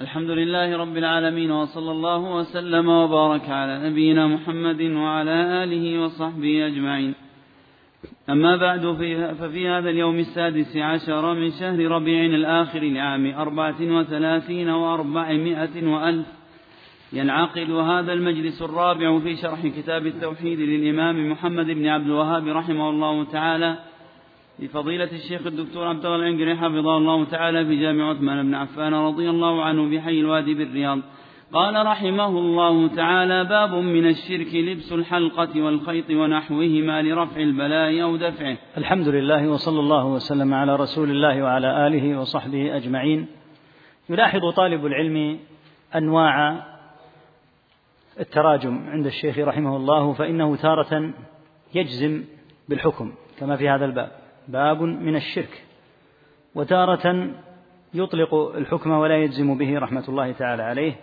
الحمد لله رب العالمين وصلى الله وسلم وبارك على نبينا محمد وعلى آله وصحبه أجمعين. أما بعد ففي هذا اليوم السادس عشر من شهر ربيع الآخر لعام أربعة وثلاثين وأربعمائة وألف ينعقد هذا المجلس الرابع في شرح كتاب التوحيد للإمام محمد بن عبد الوهاب رحمه الله تعالى لفضيلة الشيخ الدكتور عبد الله العنقري حفظه الله تعالى في جامع عثمان بن عفان رضي الله عنه بحي الوادي بالرياض. قال رحمه الله تعالى باب من الشرك لبس الحلقة والخيط ونحوهما لرفع البلاء أو دفعه. الحمد لله وصلى الله وسلم على رسول الله وعلى آله وصحبه أجمعين. يلاحظ طالب العلم أنواع التراجم عند الشيخ رحمه الله فإنه تارة يجزم بالحكم كما في هذا الباب. باب من الشرك. وتارة يطلق الحكم ولا يجزم به رحمة الله تعالى عليه.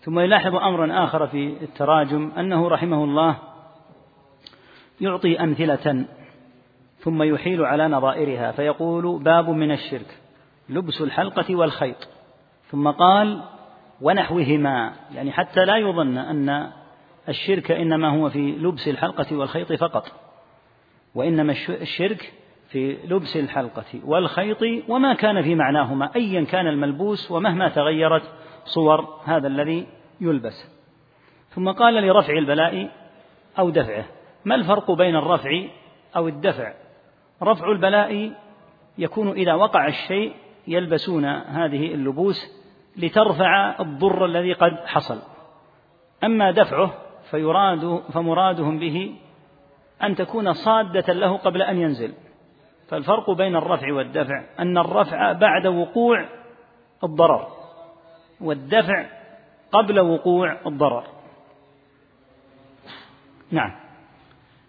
ثم يلاحظ أمرا آخر في التراجم أنه رحمه الله يعطي أمثلة ثم يحيل على نظائرها فيقول باب من الشرك لبس الحلقة والخيط. ثم قال ونحوهما يعني حتى لا يظن أن الشرك إنما هو في لبس الحلقة والخيط فقط وإنما الشرك في لبس الحلقة والخيط وما كان في معناهما أيا كان الملبوس ومهما تغيرت صور هذا الذي يلبس. ثم قال لرفع البلاء أو دفعه. ما الفرق بين الرفع أو الدفع؟ رفع البلاء يكون إذا وقع الشيء يلبسون هذه اللبوس لترفع الضر الذي قد حصل. أما دفعه فيراد فمرادهم به أن تكون صادة له قبل أن ينزل. فالفرق بين الرفع والدفع أن الرفع بعد وقوع الضرر والدفع قبل وقوع الضرر. نعم.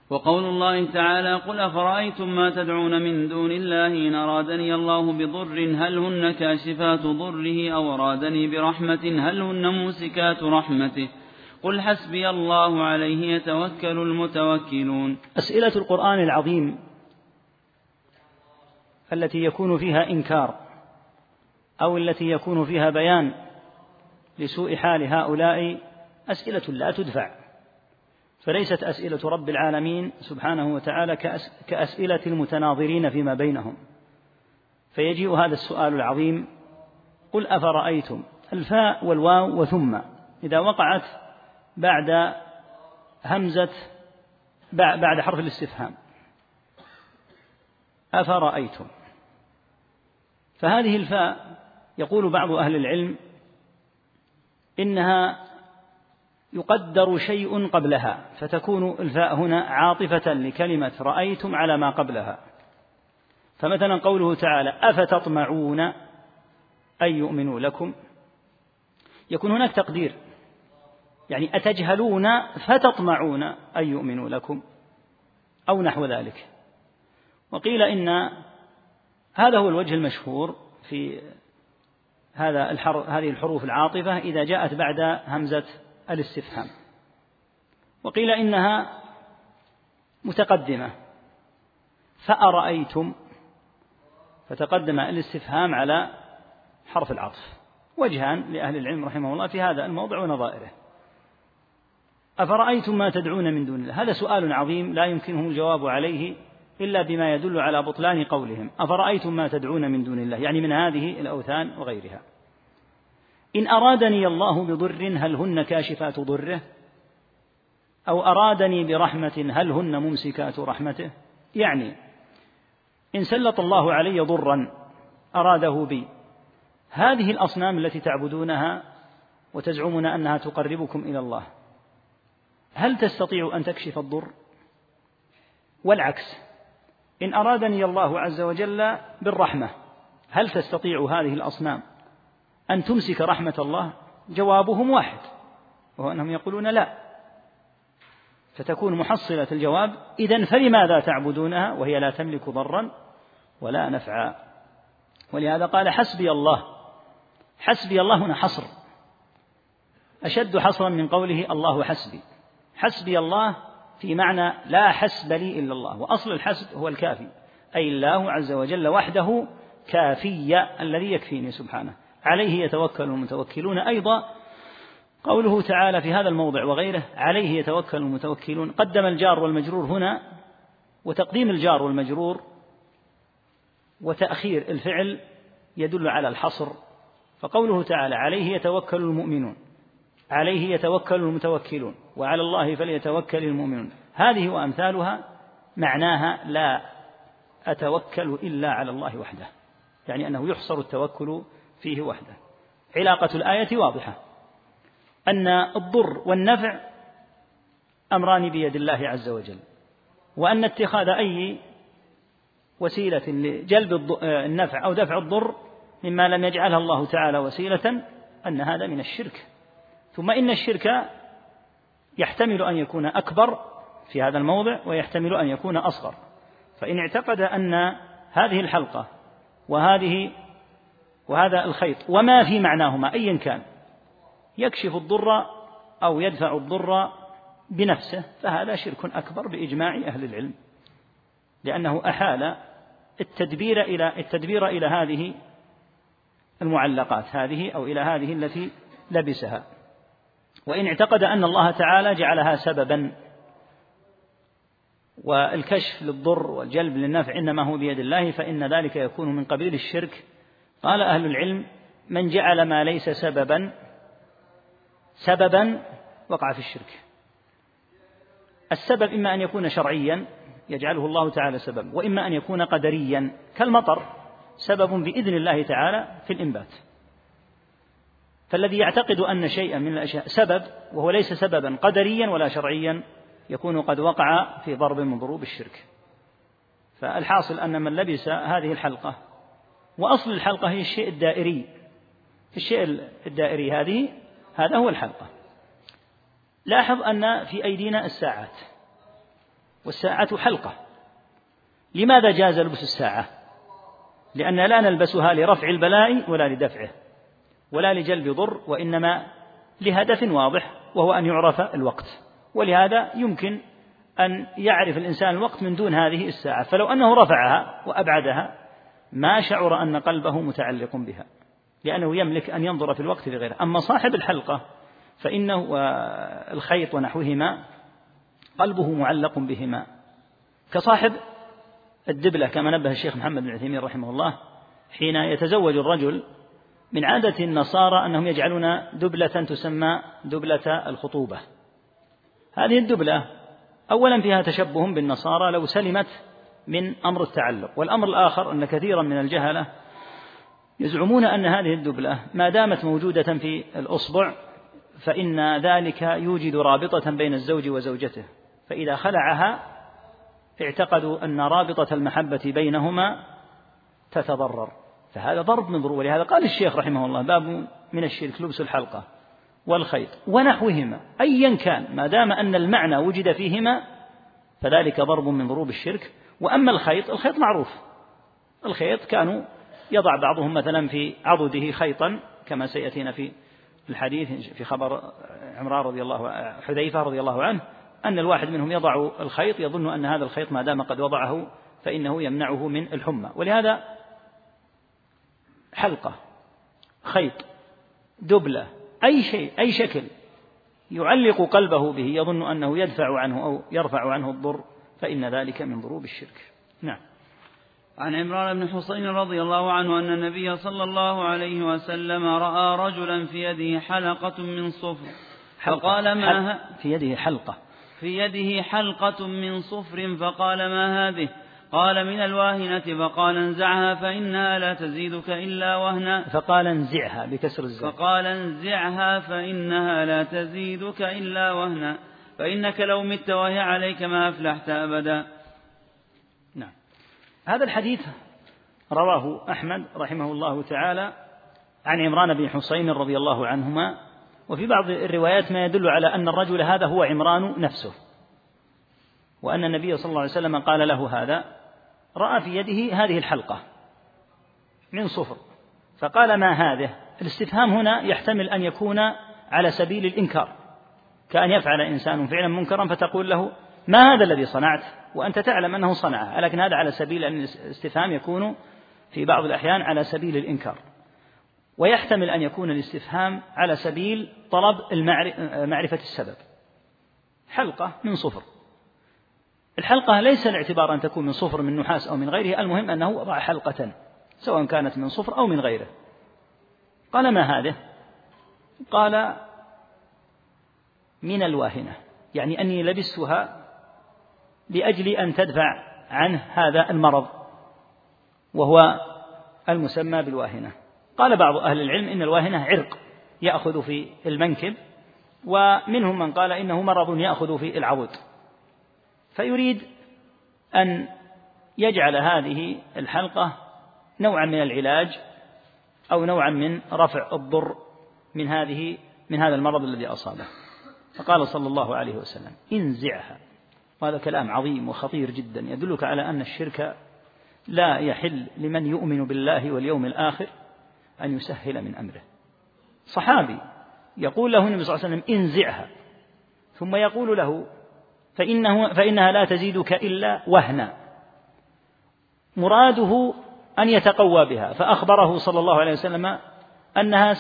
وقول الله تعالى قل أفرأيتم ما تدعون من دون الله إن أرادني الله بضر هل هن كاشفات ضره أو أرادني برحمة هل هن موسكات رحمته؟ قل حسبي الله عليه يتوكل المتوكلون. أسئلة القرآن العظيم التي يكون فيها إنكار أو التي يكون فيها بيان لسوء حال هؤلاء أسئلة لا تدفع. فليست أسئلة رب العالمين سبحانه وتعالى كأسئلة المتناظرين فيما بينهم. فيجيء هذا السؤال العظيم قل أفرأيتم؟ الفاء والواو وثم. إذا وقعت بعد همزة بعد حرف الاستفهام. أفرأيتم؟ فهذه الفاء يقول بعض أهل العلم إنها يقدر شيء قبلها فتكون الفاء هنا عاطفة لكلمة رأيتم على ما قبلها. فمثلا قوله تعالى أفتطمعون أن يؤمنوا لكم؟ يكون هناك تقدير. يعني أتجهلون فتطمعون أن يؤمنوا لكم أو نحو ذلك. وقيل إن هذا هو الوجه المشهور في هذا الحر هذه الحروف العاطفة إذا جاءت بعد همزة الاستفهام. وقيل إنها متقدمة. فأرأيتم؟ فتقدم الاستفهام على حرف العطف. وجهان لأهل العلم رحمه الله في هذا الموضع ونظائره. أفرأيتم ما تدعون من دون الله؟ هذا سؤال عظيم لا يمكنه الجواب عليه إلا بما يدل على بطلان قولهم. أفرأيتم ما تدعون من دون الله؟ يعني من هذه الأوثان وغيرها. إن أرادني الله بضر هل هن كاشفات ضره؟ أو أرادني برحمة هل هن ممسكات رحمته؟ يعني إن سلط الله علي ضرا أراده بي. هذه الأصنام التي تعبدونها وتزعمون أنها تقربكم إلى الله هل تستطيع أن تكشف الضر؟ والعكس. إن أرادني الله عز وجل بالرحمة هل تستطيع هذه الأصنام؟ أن تمسك رحمة الله؟ جوابهم واحد وهو أنهم يقولون لا. فتكون محصلة الجواب إذا فلماذا تعبدونها؟ وهي لا تملك ضرا ولا نفعا. ولهذا قال حسبي الله حسبي الله هنا حصر. أشد حصرا من قوله الله حسبي. حسبي الله في معنى لا حسب لي إلا الله وأصل الحسب هو الكافي أي الله عز وجل وحده كافي الذي يكفيني سبحانه. عليه يتوكل المتوكلون أيضا. قوله تعالى في هذا الموضع وغيره عليه يتوكل المتوكلون. قدم الجار والمجرور هنا وتقديم الجار والمجرور وتأخير الفعل يدل على الحصر. فقوله تعالى عليه يتوكل المؤمنون. عليه يتوكل المتوكلون وعلى الله فليتوكل المؤمنون. هذه وأمثالها معناها لا أتوكل إلا على الله وحده يعني أنه يحصر التوكل فيه وحده. علاقة الآية واضحة. أن الضر والنفع أمران بيد الله عز وجل وأن اتخاذ أي وسيلة لجلب النفع أو دفع الضر مما لم يجعلها الله تعالى وسيلة أن هذا من الشرك. ثم إن الشرك يحتمل أن يكون أكبر في هذا الموضع ويحتمل أن يكون أصغر. فإن اعتقد أن هذه الحلقة وهذه وهذا الخيط وما في معناهما أيا كان يكشف الضر أو يدفع الضر بنفسه فهذا شرك أكبر بإجماع أهل العلم لأنه أحال التدبير إلى التدبير إلى هذه المعلقات هذه أو إلى هذه التي لبسها. وإن اعتقد أن الله تعالى جعلها سببا والكشف للضر والجلب للنفع إنما هو بيد الله فإن ذلك يكون من قبيل الشرك. قال أهل العلم من جعل ما ليس سببا سببا وقع في الشرك. السبب إما أن يكون شرعيا يجعله الله تعالى سبب وإما أن يكون قدريا كالمطر سبب بإذن الله تعالى في الإنبات. فالذي يعتقد أن شيئا من الأشياء سبب وهو ليس سببا قدريا ولا شرعيا يكون قد وقع في ضرب من ضروب الشرك. فالحاصل أن من لبس هذه الحلقة وأصل الحلقة هي الشيء الدائري. الشيء الدائري هذه هذا هو الحلقة. لاحظ أن في أيدينا الساعات والساعة حلقة. لماذا جاز لبس الساعة؟ لأن لا نلبسها لرفع البلاء ولا لدفعه. ولا لجلب ضر وإنما لهدف واضح وهو أن يعرف الوقت. ولهذا يمكن أن يعرف الإنسان الوقت من دون هذه الساعة. فلو أنه رفعها وأبعدها ما شعر أن قلبه متعلق بها لأنه يملك أن ينظر في الوقت لغيره. أما صاحب الحلقة فإنه الخيط ونحوهما قلبه معلق بهما. كصاحب الدبلة كما نبه الشيخ محمد بن عثيمين رحمه الله حين يتزوج الرجل من عادة النصارى أنهم يجعلون دبلة تسمى دبلة الخطوبة. هذه الدبلة أولا فيها تشبه بالنصارى لو سلمت من أمر التعلق والأمر الآخر أن كثيرا من الجهلة يزعمون أن هذه الدبلة ما دامت موجودة في الأصبع فإن ذلك يوجد رابطة بين الزوج وزوجته فإذا خلعها اعتقدوا أن رابطة المحبة بينهما تتضرر. فهذا ضرب من ضروب ولهذا قال الشيخ رحمه الله باب من الشرك لبس الحلقة والخيط ونحوهما أيا كان ما دام أن المعنى وجد فيهما فذلك ضرب من ضروب الشرك. وأما الخيط الخيط معروف. الخيط كانوا يضع بعضهم مثلا في عضده خيطا كما سيأتينا في الحديث في خبر عمران رضي الله حذيفة رضي الله عنه أن الواحد منهم يضع الخيط يظن أن هذا الخيط ما دام قد وضعه فإنه يمنعه من الحمى. ولهذا حلقة خيط دبلة أي شيء أي شكل يعلق قلبه به يظن أنه يدفع عنه أو يرفع عنه الضر فإن ذلك من ضروب الشرك. نعم. عن عمران بن حصين رضي الله عنه أن النبي صلى الله عليه وسلم رأى رجلا في يده حلقة من صفر. فقال ما في يده حلقة. في يده حلقة من صفر فقال ما هذه؟ قال من الواهنة فقال انزعها فإنها لا تزيدك إلا وهنا. فقال انزعها بكسر الزاء فقال انزعها فإنها لا تزيدك إلا وهنا. فإنك لو مت وهي عليك ما أفلحت أبدا. نعم. هذا الحديث رواه أحمد رحمه الله تعالى عن عمران بن حسين رضي الله عنهما وفي بعض الروايات ما يدل على أن الرجل هذا هو عمران نفسه وأن النبي صلى الله عليه وسلم قال له هذا. رأى في يده هذه الحلقة من صفر. فقال ما هذه؟ الاستفهام هنا يحتمل أن يكون على سبيل الإنكار. كأن يفعل إنسان فعلا منكرا فتقول له ما هذا الذي صنعت؟ وأنت تعلم أنه صنعه لكن هذا على سبيل أن الاستفهام يكون في بعض الأحيان على سبيل الإنكار. ويحتمل أن يكون الاستفهام على سبيل طلب معرفة السبب. حلقة من صفر. الحلقة ليس الاعتبار أن تكون من صفر من نحاس أو من غيره المهم أنه وضع حلقة سواء كانت من صفر أو من غيره. قال ما هذه؟ قال من الواهنة يعني أني لبستها لأجل أن تدفع عنه هذا المرض وهو المسمى بالواهنة. قال بعض أهل العلم إن الواهنة عرق يأخذ في المنكب ومنهم من قال إنه مرض يأخذ في العضد فيريد أن يجعل هذه الحلقة نوعا من العلاج أو نوعا من رفع الضر من هذه من هذا المرض الذي أصابه. فقال صلى الله عليه وسلم انزعها. وهذا كلام عظيم وخطير جدا يدلك على أن الشرك لا يحل لمن يؤمن بالله واليوم الآخر أن يسهل من أمره. صحابي يقول له النبي صلى الله عليه وسلم انزعها. ثم يقول له فإنه فإنها لا تزيدك إلا وهنا. مراده أن يتقوى بها فأخبره صلى الله عليه وسلم أنها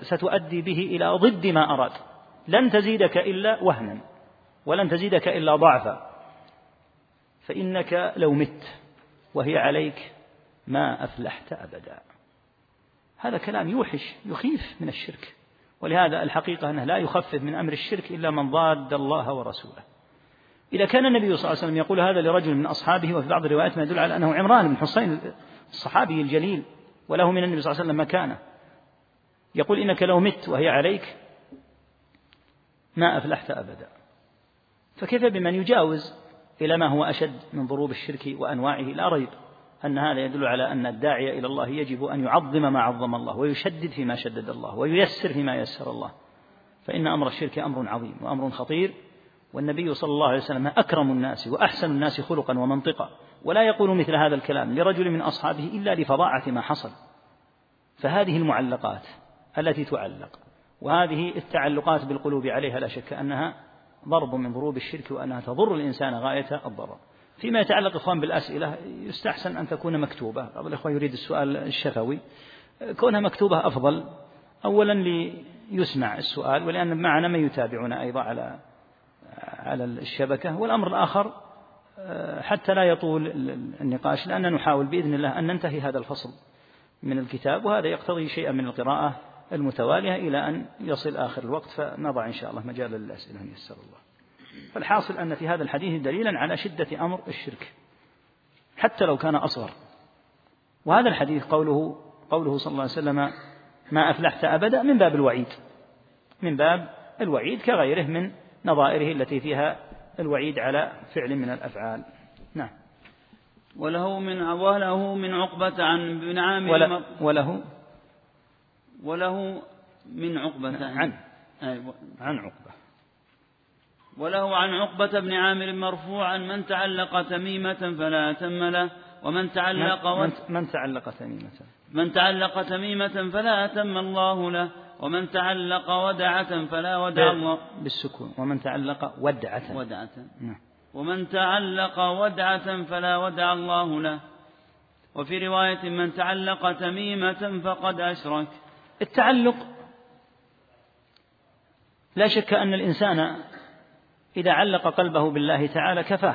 ستؤدي به إلى ضد ما أراد. لن تزيدك إلا وهنا ولن تزيدك إلا ضعفا. فإنك لو مت وهي عليك ما أفلحت أبدا. هذا كلام يوحش يخيف من الشرك. ولهذا الحقيقة أنه لا يخفف من أمر الشرك إلا من ضاد الله ورسوله. إذا كان النبي صلى الله عليه وسلم يقول هذا لرجل من أصحابه وفي بعض الروايات ما يدل على أنه عمران بن حسين الصحابي الجليل وله من النبي صلى الله عليه وسلم مكانة. يقول إنك لو مت وهي عليك ما أفلحت أبدا. فكيف بمن يجاوز إلى ما هو أشد من ضروب الشرك وأنواعه؟ لا ريب أن هذا يدل على أن الداعية إلى الله يجب أن يعظم ما عظم الله ويشدد فيما شدد الله وييسر فيما يسر الله. فإن أمر الشرك أمر عظيم وأمر خطير. والنبي صلى الله عليه وسلم أكرم الناس وأحسن الناس خلقا ومنطقا. ولا يقول مثل هذا الكلام لرجل من أصحابه إلا لفظاعة ما حصل. فهذه المعلقات التي تعلق وهذه التعلقات بالقلوب عليها لا شك أنها ضرب من ضروب الشرك وأنها تضر الإنسان غاية الضرر. فيما يتعلق إخوان بالأسئلة يستحسن أن تكون مكتوبة. بعض الإخوة يريد السؤال الشفوي. كونها مكتوبة أفضل أولا ليسمع السؤال ولأن معنا من يتابعنا أيضا على على الشبكة والأمر الآخر حتى لا يطول النقاش لأننا نحاول بإذن الله أن ننتهي هذا الفصل من الكتاب وهذا يقتضي شيئا من القراءة المتوالية إلى أن يصل آخر الوقت فنضع إن شاء الله مجالا للأسئلة إن يسر الله. فالحاصل أن في هذا الحديث دليلا على شدة أمر الشرك حتى لو كان أصغر. وهذا الحديث قوله قوله صلى الله عليه وسلم ما أفلحت أبدا من باب الوعيد. من باب الوعيد كغيره من نظائره التي فيها الوعيد على فعل من الأفعال. نعم. وله من وله من عقبة عن بن عامر وله, وله؟ وله من عقبة عن عن عقبة. وله عن عقبة بن عامر مرفوعا من تعلق تميمة فلا أتم له ومن تعلق من, من تعلق تميمة؟ من تعلق تميمة فلا أتم الله له ومن تعلق ودعة فلا ودع الله. بالسكون. ومن تعلق ودعة. ودعة. نعم. ومن تعلق ودعة فلا ودع الله له. وفي رواية من تعلق تميمة فقد أشرك. التعلق لا شك أن الإنسان إذا علق قلبه بالله تعالى كفاه.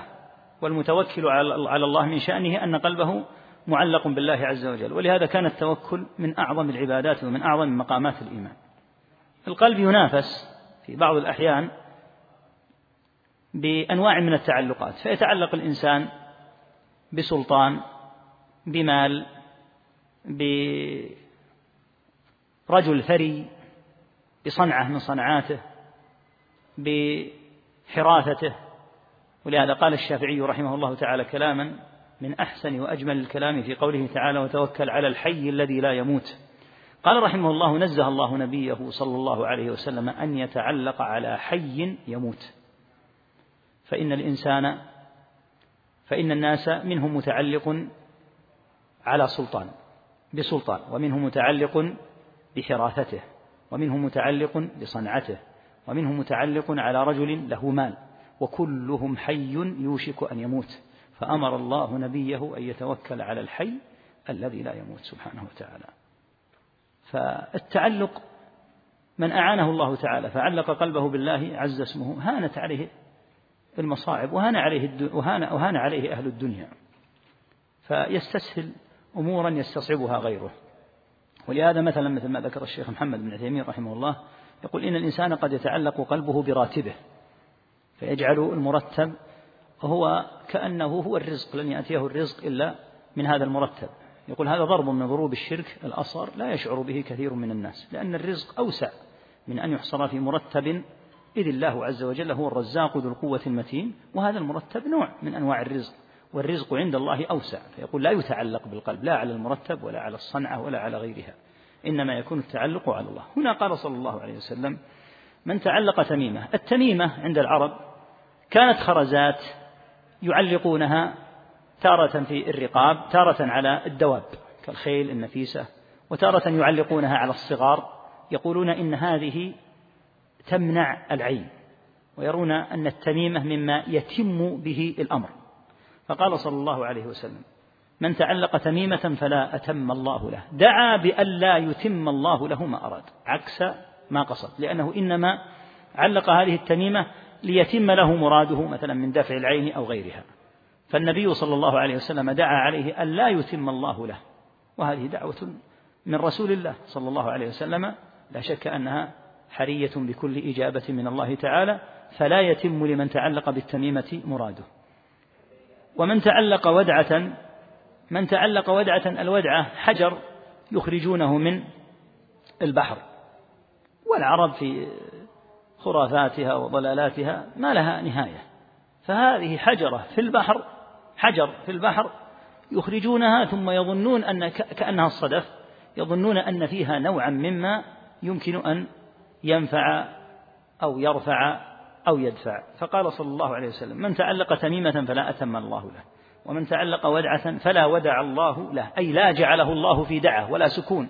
والمتوكل على الله من شأنه أن قلبه معلق بالله عز وجل. ولهذا كان التوكل من أعظم العبادات ومن أعظم مقامات الإيمان. القلب ينافس في بعض الأحيان بأنواع من التعلقات. فيتعلق الإنسان بسلطان بمال برجل ثري بصنعة من صنعاته بحراثته. ولهذا قال الشافعي رحمه الله تعالى كلاما من أحسن وأجمل الكلام في قوله تعالى وتوكل على الحي الذي لا يموت قال رحمه الله نزه الله نبيه صلى الله عليه وسلم أن يتعلق على حي يموت فإن الإنسان فإن الناس منهم متعلق على سلطان بسلطان ومنهم متعلق بحراثته ومنهم متعلق بصنعته ومنهم متعلق على رجل له مال وكلهم حي يوشك أن يموت. فأمر الله نبيه أن يتوكل على الحي الذي لا يموت سبحانه وتعالى. فالتعلق من أعانه الله تعالى فعلق قلبه بالله عز اسمه هانت عليه المصاعب وهان عليه وهان, وهان عليه أهل الدنيا. فيستسهل أمورا يستصعبها غيره. ولهذا مثلا مثل ما ذكر الشيخ محمد بن عثيمين رحمه الله يقول إن الإنسان قد يتعلق قلبه براتبه فيجعل المرتب هو كأنه هو الرزق لن يأتيه الرزق إلا من هذا المرتب. يقول هذا ضرب من ضروب الشرك الأصغر لا يشعر به كثير من الناس لأن الرزق أوسع من أن يحصر في مرتب إذ الله عز وجل هو الرزاق ذو القوة المتين وهذا المرتب نوع من أنواع الرزق والرزق عند الله أوسع. فيقول لا يتعلق بالقلب لا على المرتب ولا على الصنعة ولا على غيرها إنما يكون التعلق على الله. هنا قال صلى الله عليه وسلم من تعلق تميمة التميمة عند العرب كانت خرزات يعلقونها تارة في الرقاب تارة على الدواب كالخيل النفيسة وتارة يعلقونها على الصغار يقولون إن هذه تمنع العين ويرون أن التميمة مما يتم به الأمر. فقال صلى الله عليه وسلم من تعلق تميمة فلا أتم الله له دعا بأن لا يتم الله له ما أراد عكس ما قصد لأنه إنما علق هذه التميمة ليتم له مراده مثلا من دفع العين أو غيرها. فالنبي صلى الله عليه وسلم دعا عليه أن لا يتم الله له. وهذه دعوة من رسول الله صلى الله عليه وسلم. لا شك أنها حرية بكل إجابة من الله تعالى. فلا يتم لمن تعلق بالتميمة مراده. ومن تعلق ودعة من تعلق ودعة الودعة حجر يخرجونه من البحر. والعرب في خرافاتها وضلالاتها ما لها نهاية. فهذه حجرة في البحر حجر في البحر يخرجونها ثم يظنون أن كأنها الصدف يظنون أن فيها نوعا مما يمكن أن ينفع أو يرفع أو يدفع. فقال صلى الله عليه وسلم من تعلق تميمة فلا أتم الله له ومن تعلق ودعة فلا ودع الله له. أي لا جعله الله في دعة ولا سكون.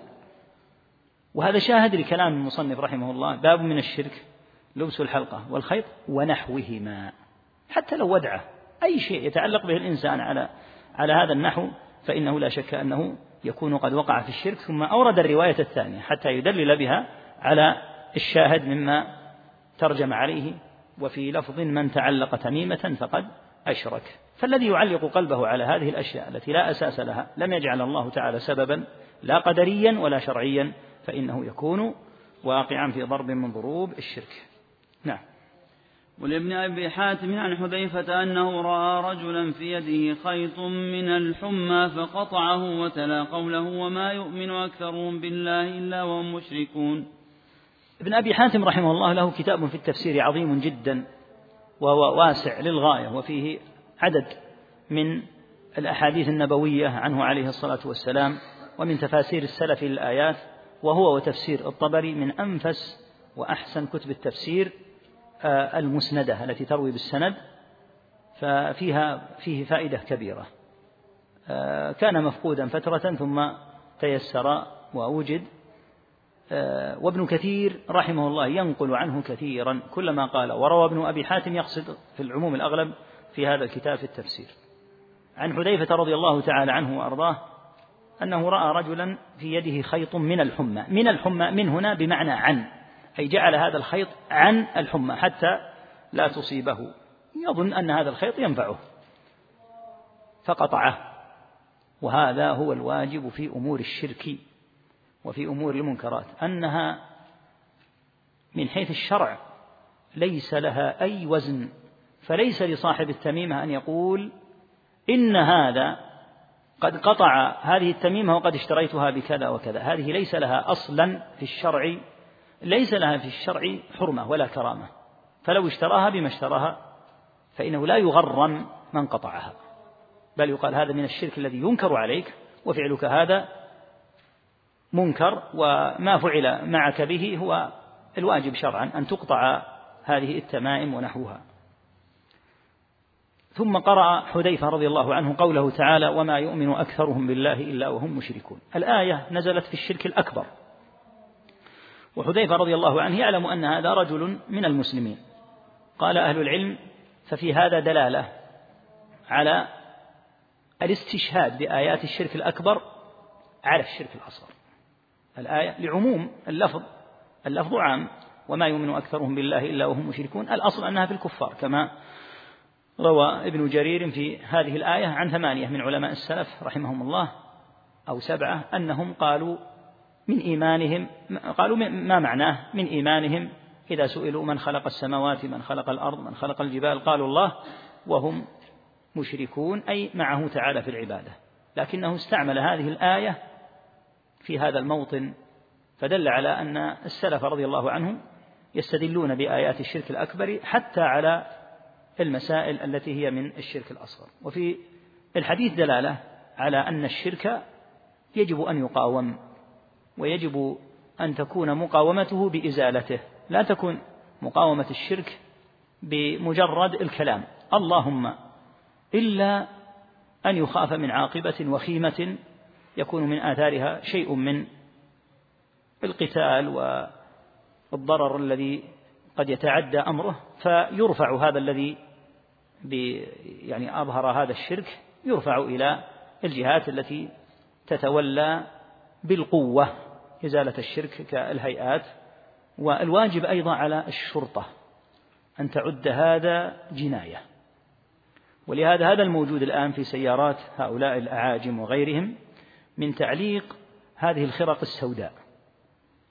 وهذا شاهد لكلام المصنف رحمه الله باب من الشرك. لبس الحلقة والخيط ونحوهما. حتى لو ودعة أي شيء يتعلق به الإنسان على على هذا النحو فإنه لا شك أنه يكون قد وقع في الشرك. ثم أورد الرواية الثانية حتى يدلل بها على الشاهد مما ترجم عليه وفي لفظ من تعلق تميمة فقد أشرك. فالذي يعلق قلبه على هذه الأشياء التي لا أساس لها لم يجعل الله تعالى سببا لا قدريا ولا شرعيا فإنه يكون واقعا في ضرب من ضروب الشرك. نعم. ولابن أبي حاتم عن حذيفة أنه رأى رجلا في يده خيط من الحمى فقطعه وتلا قوله وما يؤمن أكثرهم بالله إلا وهم مشركون. ابن أبي حاتم رحمه الله له كتاب في التفسير عظيم جدا وهو واسع للغاية وفيه عدد من الأحاديث النبوية عنه عليه الصلاة والسلام ومن تفاسير السلف للآيات وهو وتفسير الطبري من أنفس وأحسن كتب التفسير المسندة التي تروي بالسند ففيها فيه فائدة كبيرة. آه، كان مفقودا فترة ثم تيسر ووجد. آه، وابن كثير رحمه الله ينقل عنه كثيرا كلما قال وروى ابن أبي حاتم يقصد في العموم الأغلب في هذا الكتاب في التفسير. عن حذيفة رضي الله تعالى عنه وأرضاه أنه رأى رجلا في يده خيط من الحمى من الحمى من هنا بمعنى عن. أي جعل هذا الخيط عن الحمى حتى لا تصيبه. يظن أن هذا الخيط ينفعه. فقطعه. وهذا هو الواجب في أمور الشرك وفي أمور المنكرات. أنها من حيث الشرع ليس لها أي وزن. فليس لصاحب التميمة أن يقول إن هذا قد قطع هذه التميمة وقد اشتريتها بكذا وكذا. هذه ليس لها أصلا في الشرع ليس لها في الشرع حرمة ولا كرامة. فلو اشتراها بما اشتراها فإنه لا يغرم من قطعها. بل يقال هذا من الشرك الذي ينكر عليك وفعلك هذا منكر وما فعل معك به هو الواجب شرعا أن تقطع هذه التمائم ونحوها. ثم قرأ حذيفة رضي الله عنه قوله تعالى وما يؤمن أكثرهم بالله إلا وهم مشركون الآية نزلت في الشرك الأكبر. وحذيفة رضي الله عنه يعلم أن هذا رجل من المسلمين. قال أهل العلم ففي هذا دلالة على الاستشهاد بآيات الشرك الأكبر على الشرك الأصغر. الآية لعموم اللفظ اللفظ عام وما يؤمن أكثرهم بالله إلا وهم مشركون. الأصل أنها في الكفار كما روى ابن جرير في هذه الآية عن ثمانية من علماء السلف رحمهم الله أو سبعة أنهم قالوا من إيمانهم قالوا ما معناه من إيمانهم؟ إذا سئلوا من خلق السماوات من خلق الأرض من خلق الجبال قالوا الله وهم مشركون أي معه تعالى في العبادة. لكنه استعمل هذه الآية في هذا الموطن فدل على أن السلف رضي الله عنهم يستدلون بآيات الشرك الأكبر حتى على المسائل التي هي من الشرك الأصغر. وفي الحديث دلالة على أن الشرك يجب أن يقاوم ويجب أن تكون مقاومته بإزالته لا تكون مقاومة الشرك بمجرد الكلام. اللهم إلا أن يخاف من عاقبة وخيمة يكون من آثارها شيء من القتال والضرر الذي قد يتعدى أمره فيرفع هذا الذي يعني أظهر هذا الشرك يرفع إلى الجهات التي تتولى بالقوة. إزالة الشرك كالهيئات والواجب أيضا على الشرطة أن تعد هذا جناية. ولهذا هذا الموجود الآن في سيارات هؤلاء الأعاجم وغيرهم من تعليق هذه الخرق السوداء.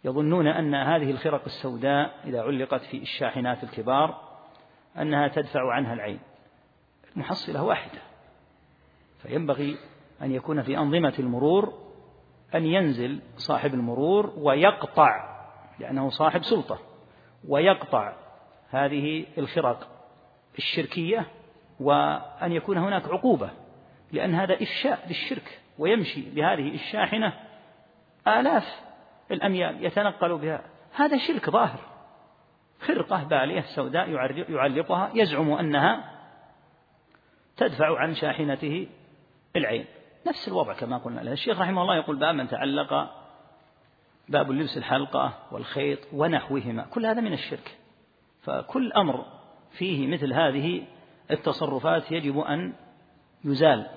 يظنون أن هذه الخرق السوداء إذا علقت في الشاحنات الكبار أنها تدفع عنها العين. المحصلة واحدة فينبغي أن يكون في أنظمة المرور أن ينزل صاحب المرور ويقطع لأنه صاحب سلطة ويقطع هذه الخرق الشركية وأن يكون هناك عقوبة لأن هذا إفشاء للشرك ويمشي بهذه الشاحنة آلاف الأميال يتنقل بها. هذا شرك ظاهر. خرقة بالية سوداء يعلقها يزعم أنها تدفع عن شاحنته العين. نفس الوضع كما قلنا الشيخ رحمه الله يقول باب من تعلق باب اللبس الحلقة والخيط ونحوهما كل هذا من الشرك. فكل أمر فيه مثل هذه التصرفات يجب أن يزال.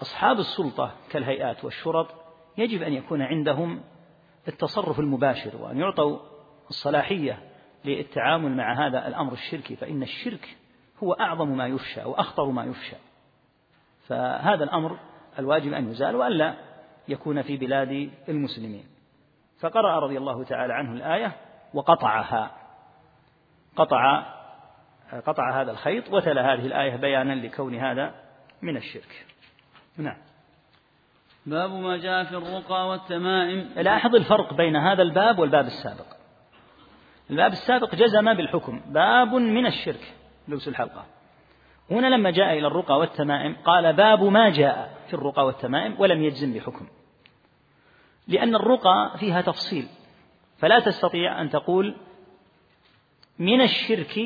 فأصحاب السلطة كالهيئات والشرط يجب أن يكون عندهم التصرف المباشر وأن يعطوا الصلاحية للتعامل مع هذا الأمر الشركي فإن الشرك هو أعظم ما يفشى وأخطر ما يفشى. فهذا الأمر الواجب أن يزال وألا يكون في بلاد المسلمين. فقرأ رضي الله تعالى عنه الآية وقطعها. قطع قطع هذا الخيط وتلا هذه الآية بيانا لكون هذا من الشرك. نعم. باب ما جاء في الرقى والتمائم. لاحظ الفرق بين هذا الباب والباب السابق. الباب السابق جزم بالحكم. باب من الشرك. لبس الحلقة. هنا لما جاء إلى الرقى والتمائم قال باب ما جاء في الرقى والتمائم ولم يجزم بحكم. لأن الرقى فيها تفصيل فلا تستطيع أن تقول من الشرك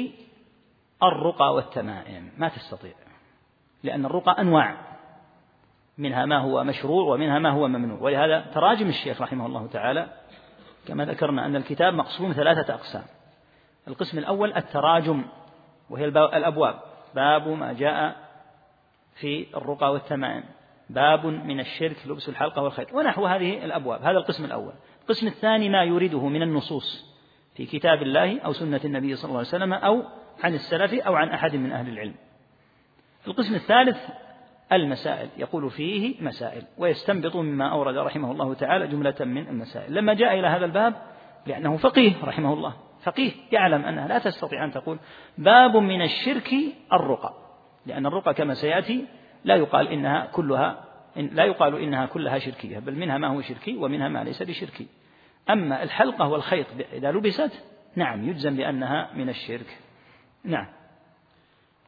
الرقى والتمائم ما تستطيع لأن الرقى أنواع منها ما هو مشروع ومنها ما هو ممنوع. ولهذا تراجم الشيخ رحمه الله تعالى كما ذكرنا أن الكتاب مقسوم ثلاثة أقسام. القسم الأول التراجم وهي الأبواب. باب ما جاء في الرقى والتمائم. باب من الشرك لبس الحلقة والخيط ونحو هذه الأبواب هذا القسم الأول. القسم الثاني ما يريده من النصوص في كتاب الله أو سنة النبي صلى الله عليه وسلم أو عن السلف أو عن أحد من أهل العلم. القسم الثالث المسائل يقول فيه مسائل ويستنبط مما أورد رحمه الله تعالى جملة من المسائل. لما جاء إلى هذا الباب لأنه فقيه رحمه الله. فقيه يعلم أنها لا تستطيع أن تقول باب من الشرك الرقى. لأن الرقى كما سيأتي لا يقال إنها كلها إن لا يقال إنها كلها شركية بل منها ما هو شركي ومنها ما ليس بشركي. أما الحلقة والخيط إذا لبست نعم يجزم بأنها من الشرك. نعم.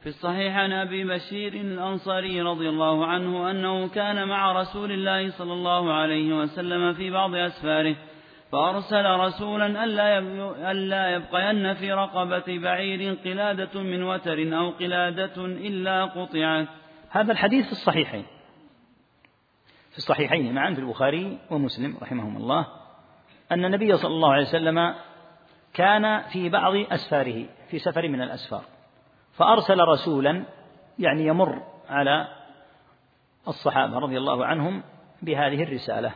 في الصحيح عن أبي بشير الأنصاري رضي الله عنه أنه كان مع رسول الله صلى الله عليه وسلم في بعض أسفاره فأرسل رسولا ألا يبقين في رقبة بعير قلادة من وتر أو قلادة إلا قطعت. هذا الحديث في الصحيحين. في الصحيحين معا في البخاري ومسلم رحمهم الله أن النبي صلى الله عليه وسلم كان في بعض أسفاره في سفر من الأسفار. فأرسل رسولا يعني يمر على الصحابة رضي الله عنهم بهذه الرسالة.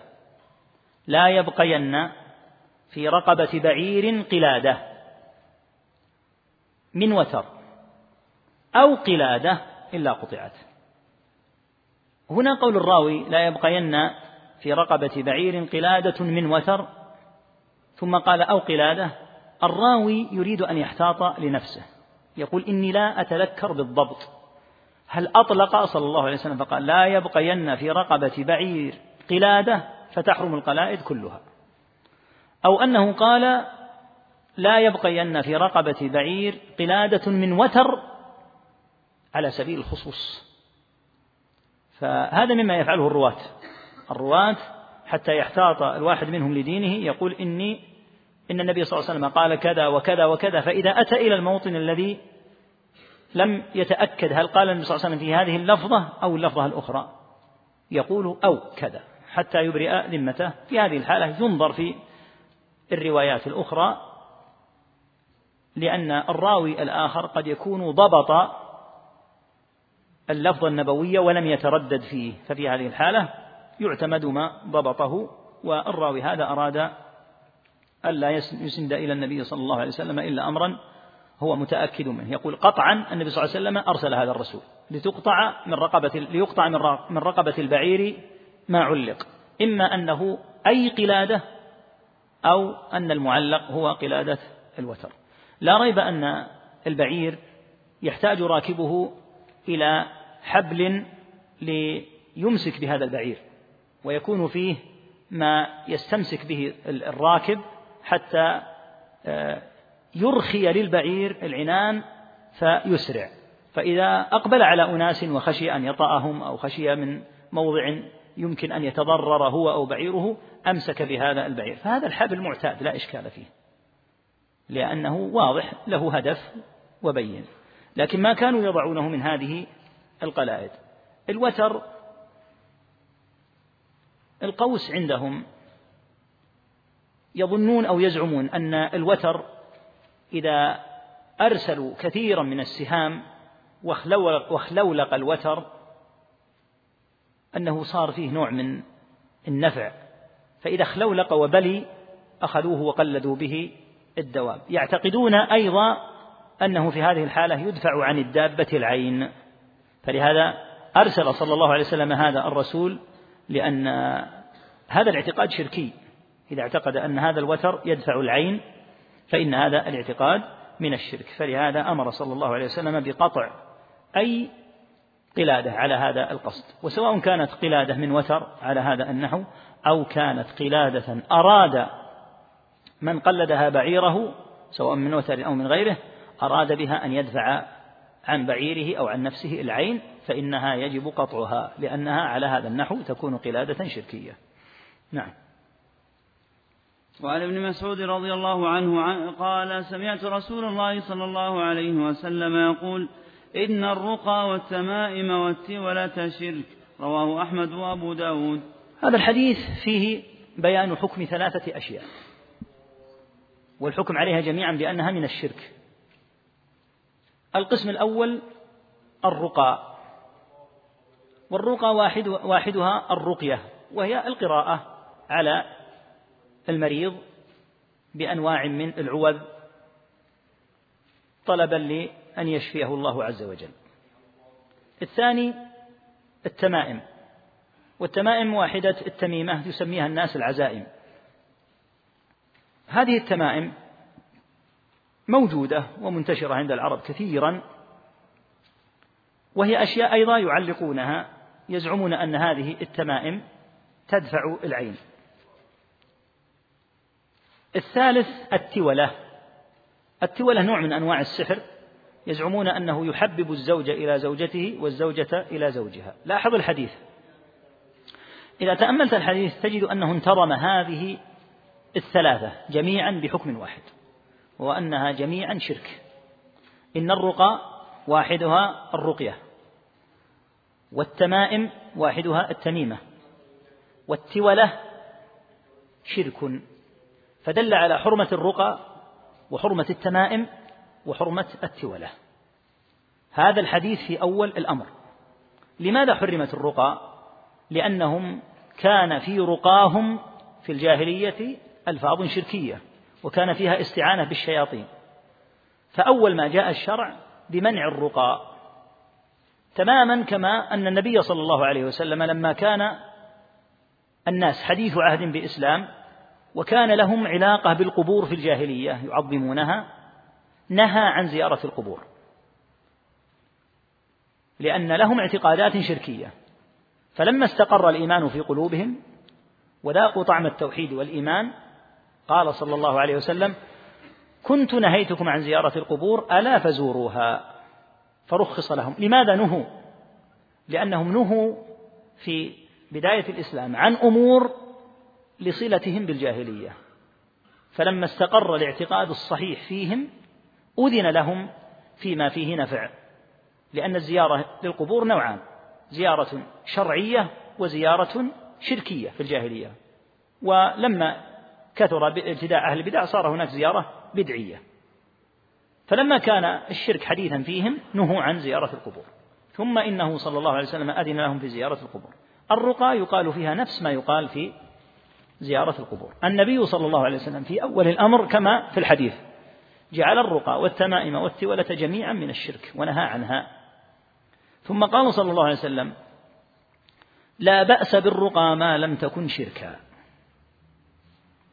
لا يبقين في رقبة بعير قلادة من وتر أو قلادة إلا قطعت. هنا قول الراوي لا يبقين في رقبة بعير قلادة من وتر ثم قال أو قلادة. الراوي يريد أن يحتاط لنفسه يقول إني لا أتذكر بالضبط. هل أطلق صلى الله عليه وسلم فقال لا يبقين في رقبة بعير قلادة فتحرم القلائد كلها. أو أنه قال لا يبقين في رقبة بعير قلادة من وتر على سبيل الخصوص. فهذا مما يفعله الرواة. الرواة حتى يحتاط الواحد منهم لدينه يقول إني إن النبي صلى الله عليه وسلم قال كذا وكذا وكذا فإذا أتى إلى الموطن الذي لم يتأكد هل قال النبي صلى الله عليه وسلم في هذه اللفظة أو اللفظة الأخرى يقول أو كذا حتى يبرئ ذمته. في هذه الحالة ينظر في الروايات الأخرى لأن الراوي الآخر قد يكون ضبط اللفظ النبوي ولم يتردد فيه ففي هذه الحالة يعتمد ما ضبطه والراوي هذا أراد ألا يسند إلى النبي صلى الله عليه وسلم إلا أمرا هو متأكد منه. يقول قطعا النبي صلى الله عليه وسلم أرسل هذا الرسول لتقطع من رقبة ليقطع من رقبة البعير ما علق. إما أنه أي قلادة أو أن المعلق هو قلادة الوتر. لا ريب أن البعير يحتاج راكبه إلى حبل ليمسك بهذا البعير ويكون فيه ما يستمسك به الراكب حتى آه، يرخي للبعير العنان فيسرع. فإذا أقبل على أناس وخشي أن يطأهم أو خشي من موضع يمكن أن يتضرر هو أو بعيره أمسك بهذا البعير. فهذا الحبل معتاد لا إشكال فيه. لأنه واضح له هدف وبين. لكن ما كانوا يضعونه من هذه القلائد. الوتر القوس عندهم يظنون أو يزعمون أن الوتر إذا أرسلوا كثيرا من السهام وخلولق الوتر أنه صار فيه نوع من النفع فإذا خلولق وبلي أخذوه وقلدوا به الدواب. يعتقدون أيضا أنه في هذه الحالة يدفع عن الدابة العين. فلهذا أرسل صلى الله عليه وسلم هذا الرسول لأن هذا الاعتقاد شركي. إذا اعتقد أن هذا الوتر يدفع العين فإن هذا الاعتقاد من الشرك. فلهذا أمر صلى الله عليه وسلم بقطع أي قلادة على هذا القصد. وسواء كانت قلادة من وتر على هذا النحو أو كانت قلادة أراد من قلدها بعيره سواء من وتر أو من غيره أراد بها أن يدفع عن بعيره أو عن نفسه العين فإنها يجب قطعها لأنها على هذا النحو تكون قلادة شركية. نعم. وعن ابن مسعود رضي الله عنه قال سمعت رسول الله صلى الله عليه وسلم يقول إن الرقى والتمائم والتولة شرك. رواه أحمد وأبو داود. هذا الحديث فيه بيان حكم ثلاثة أشياء والحكم عليها جميعا بأنها من الشرك. القسم الأول الرقى. والرقى واحد واحدها الرقية وهي القراءة على المريض بأنواع من العوذ طلبا لأن يشفيه الله عز وجل. الثاني التمائم. والتمائم واحدة التميمة يسميها الناس العزائم. هذه التمائم موجودة ومنتشرة عند العرب كثيرا وهي أشياء أيضا يعلقونها يزعمون أن هذه التمائم تدفع العين. الثالث التولة. التولة نوع من أنواع السحر. يزعمون أنه يحبب الزوج إلى زوجته والزوجة إلى زوجها. لاحظ الحديث. إذا تأملت الحديث تجد أنه انتظم هذه الثلاثة جميعا بحكم واحد وأنها جميعا شرك. إن الرقى واحدها الرقية والتمائم واحدها التميمة والتولة شرك. فدل على حرمة الرقى وحرمة التمائم وحرمة التولة. هذا الحديث في أول الأمر. لماذا حرمت الرقى؟ لأنهم كان في رقاهم في الجاهلية ألفاظ شركية وكان فيها استعانة بالشياطين. فأول ما جاء الشرع بمنع الرقى. تماما كما أن النبي صلى الله عليه وسلم لما كان الناس حديث عهد بإسلام وكان لهم علاقة بالقبور في الجاهلية يعظمونها نهى عن زيارة القبور. لأن لهم اعتقادات شركية. فلما استقر الإيمان في قلوبهم وذاقوا طعم التوحيد والإيمان قال صلى الله عليه وسلم كنت نهيتكم عن زيارة القبور ألا فزوروها. فرخص لهم. لماذا نهوا؟ لأنهم نهوا في بداية الإسلام عن أمور لصلتهم بالجاهلية. فلما استقر الاعتقاد الصحيح فيهم أذن لهم فيما فيه نفع لأن الزيارة للقبور نوعان زيارة شرعية وزيارة شركية في الجاهلية. ولما كثر ابتداء أهل البدع صار هناك زيارة بدعية. فلما كان الشرك حديثا فيهم نهوا عن زيارة القبور. ثم إنه صلى الله عليه وسلم أذن لهم في زيارة القبور. الرقى يقال فيها نفس ما يقال في زيارة القبور. النبي صلى الله عليه وسلم في أول الأمر كما في الحديث جعل الرقى والتمائم والتولة جميعا من الشرك ونهى عنها. ثم قال صلى الله عليه وسلم لا بأس بالرقى ما لم تكن شركا.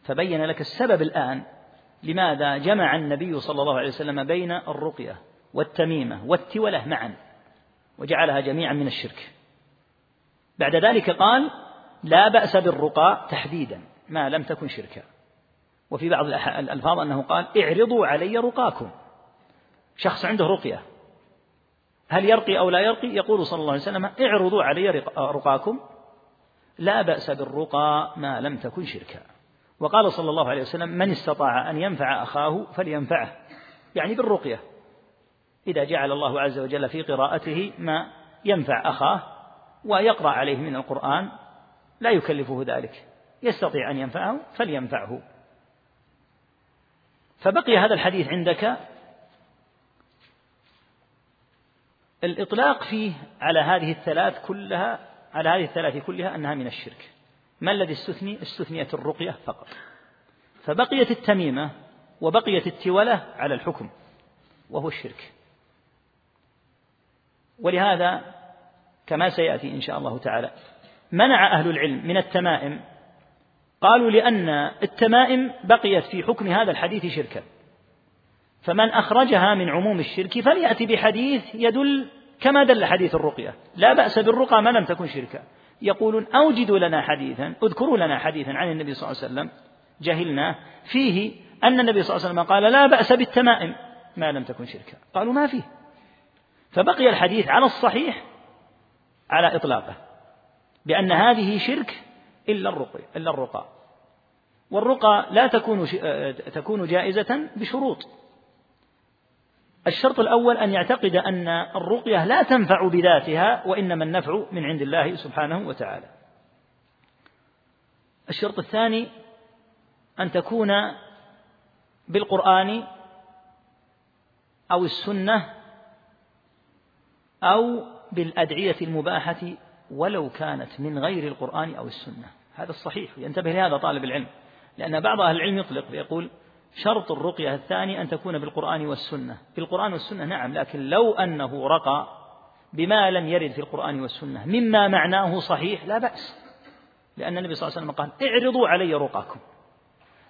فبين لك السبب الآن لماذا جمع النبي صلى الله عليه وسلم بين الرقية والتميمة والتولة معا وجعلها جميعا من الشرك. بعد ذلك قال لا بأس بالرقى تحديدا ما لم تكن شركا. وفي بعض الألفاظ أنه قال اعرضوا علي رقاكم. شخص عنده رقية. هل يرقي أو لا يرقي؟ يقول صلى الله عليه وسلم اعرضوا علي رقاكم. لا بأس بالرقى ما لم تكن شركا. وقال صلى الله عليه وسلم من استطاع أن ينفع أخاه فلينفعه. يعني بالرقية. إذا جعل الله عز وجل في قراءته ما ينفع أخاه ويقرأ عليه من القرآن لا يكلفه ذلك. يستطيع أن ينفعه فلينفعه. فبقي هذا الحديث عندك. الإطلاق فيه على هذه الثلاث كلها على هذه الثلاث كلها أنها من الشرك. ما الذي استثني؟ استثنيت الرقية فقط. فبقيت التميمة وبقيت التولة على الحكم وهو الشرك. ولهذا كما سيأتي إن شاء الله تعالى منع أهل العلم من التمائم قالوا لأن التمائم بقيت في حكم هذا الحديث شركا. فمن أخرجها من عموم الشرك فليأتي بحديث يدل كما دل حديث الرقية. لا بأس بالرقى ما لم تكن شركا. يقولون أوجدوا لنا حديثا اذكروا لنا حديثا عن النبي صلى الله عليه وسلم جهلناه. فيه أن النبي صلى الله عليه وسلم قال لا بأس بالتمائم ما لم تكن شركا. قالوا ما فيه. فبقي الحديث على الصحيح على إطلاقه بأن هذه شرك إلا الرقي إلا الرقى والرقى لا تكون تكون جائزة بشروط الشرط الأول أن يعتقد أن الرقية لا تنفع بذاتها وإنما النفع من عند الله سبحانه وتعالى. الشرط الثاني أن تكون بالقرآن أو السنة أو بالأدعية المباحة ولو كانت من غير القرآن أو السنة. هذا الصحيح. ينتبه لهذا طالب العلم. لأن بعض أهل العلم يطلق ويقول شرط الرقية الثاني أن تكون بالقرآن والسنة. بالقرآن والسنة نعم لكن لو أنه رقى بما لم يرد في القرآن والسنة مما معناه صحيح لا بأس. لأن النبي صلى الله عليه وسلم قال اعرضوا علي رقاكم.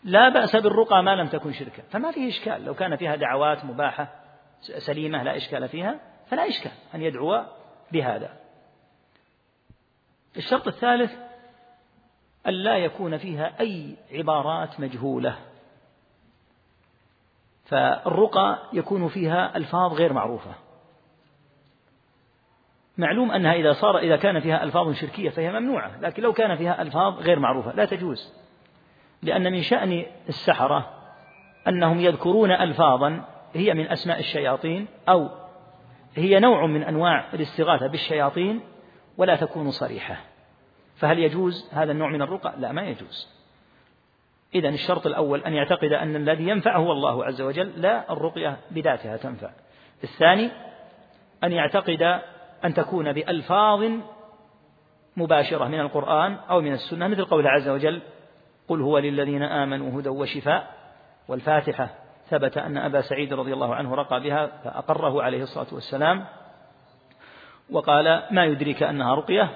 لا بأس بالرقى ما لم تكن شركا. فما فيه إشكال. لو كان فيها دعوات مباحة سليمة لا إشكال فيها فلا إشكال أن يدعو بهذا. الشرط الثالث أن لا يكون فيها أي عبارات مجهولة. فالرقى يكون فيها ألفاظ غير معروفة. معلوم أنها إذا صار إذا كان فيها ألفاظ شركية فهي ممنوعة لكن لو كان فيها ألفاظ غير معروفة لا تجوز. لأن من شأن السحرة أنهم يذكرون ألفاظا هي من أسماء الشياطين أو هي نوع من أنواع الاستغاثة بالشياطين ولا تكون صريحة. فهل يجوز هذا النوع من الرقى؟ لا ما يجوز. إذا الشرط الأول أن يعتقد أن الذي ينفعه هو الله عز وجل لا الرقية بذاتها تنفع. الثاني أن يعتقد أن تكون بألفاظ مباشرة من القرآن أو من السنة مثل قوله عز وجل قل هو للذين آمنوا هدى وشفاء والفاتحة ثبت أن أبا سعيد رضي الله عنه رقى بها فأقره عليه الصلاة والسلام. وقال ما يدريك أنها رقية؟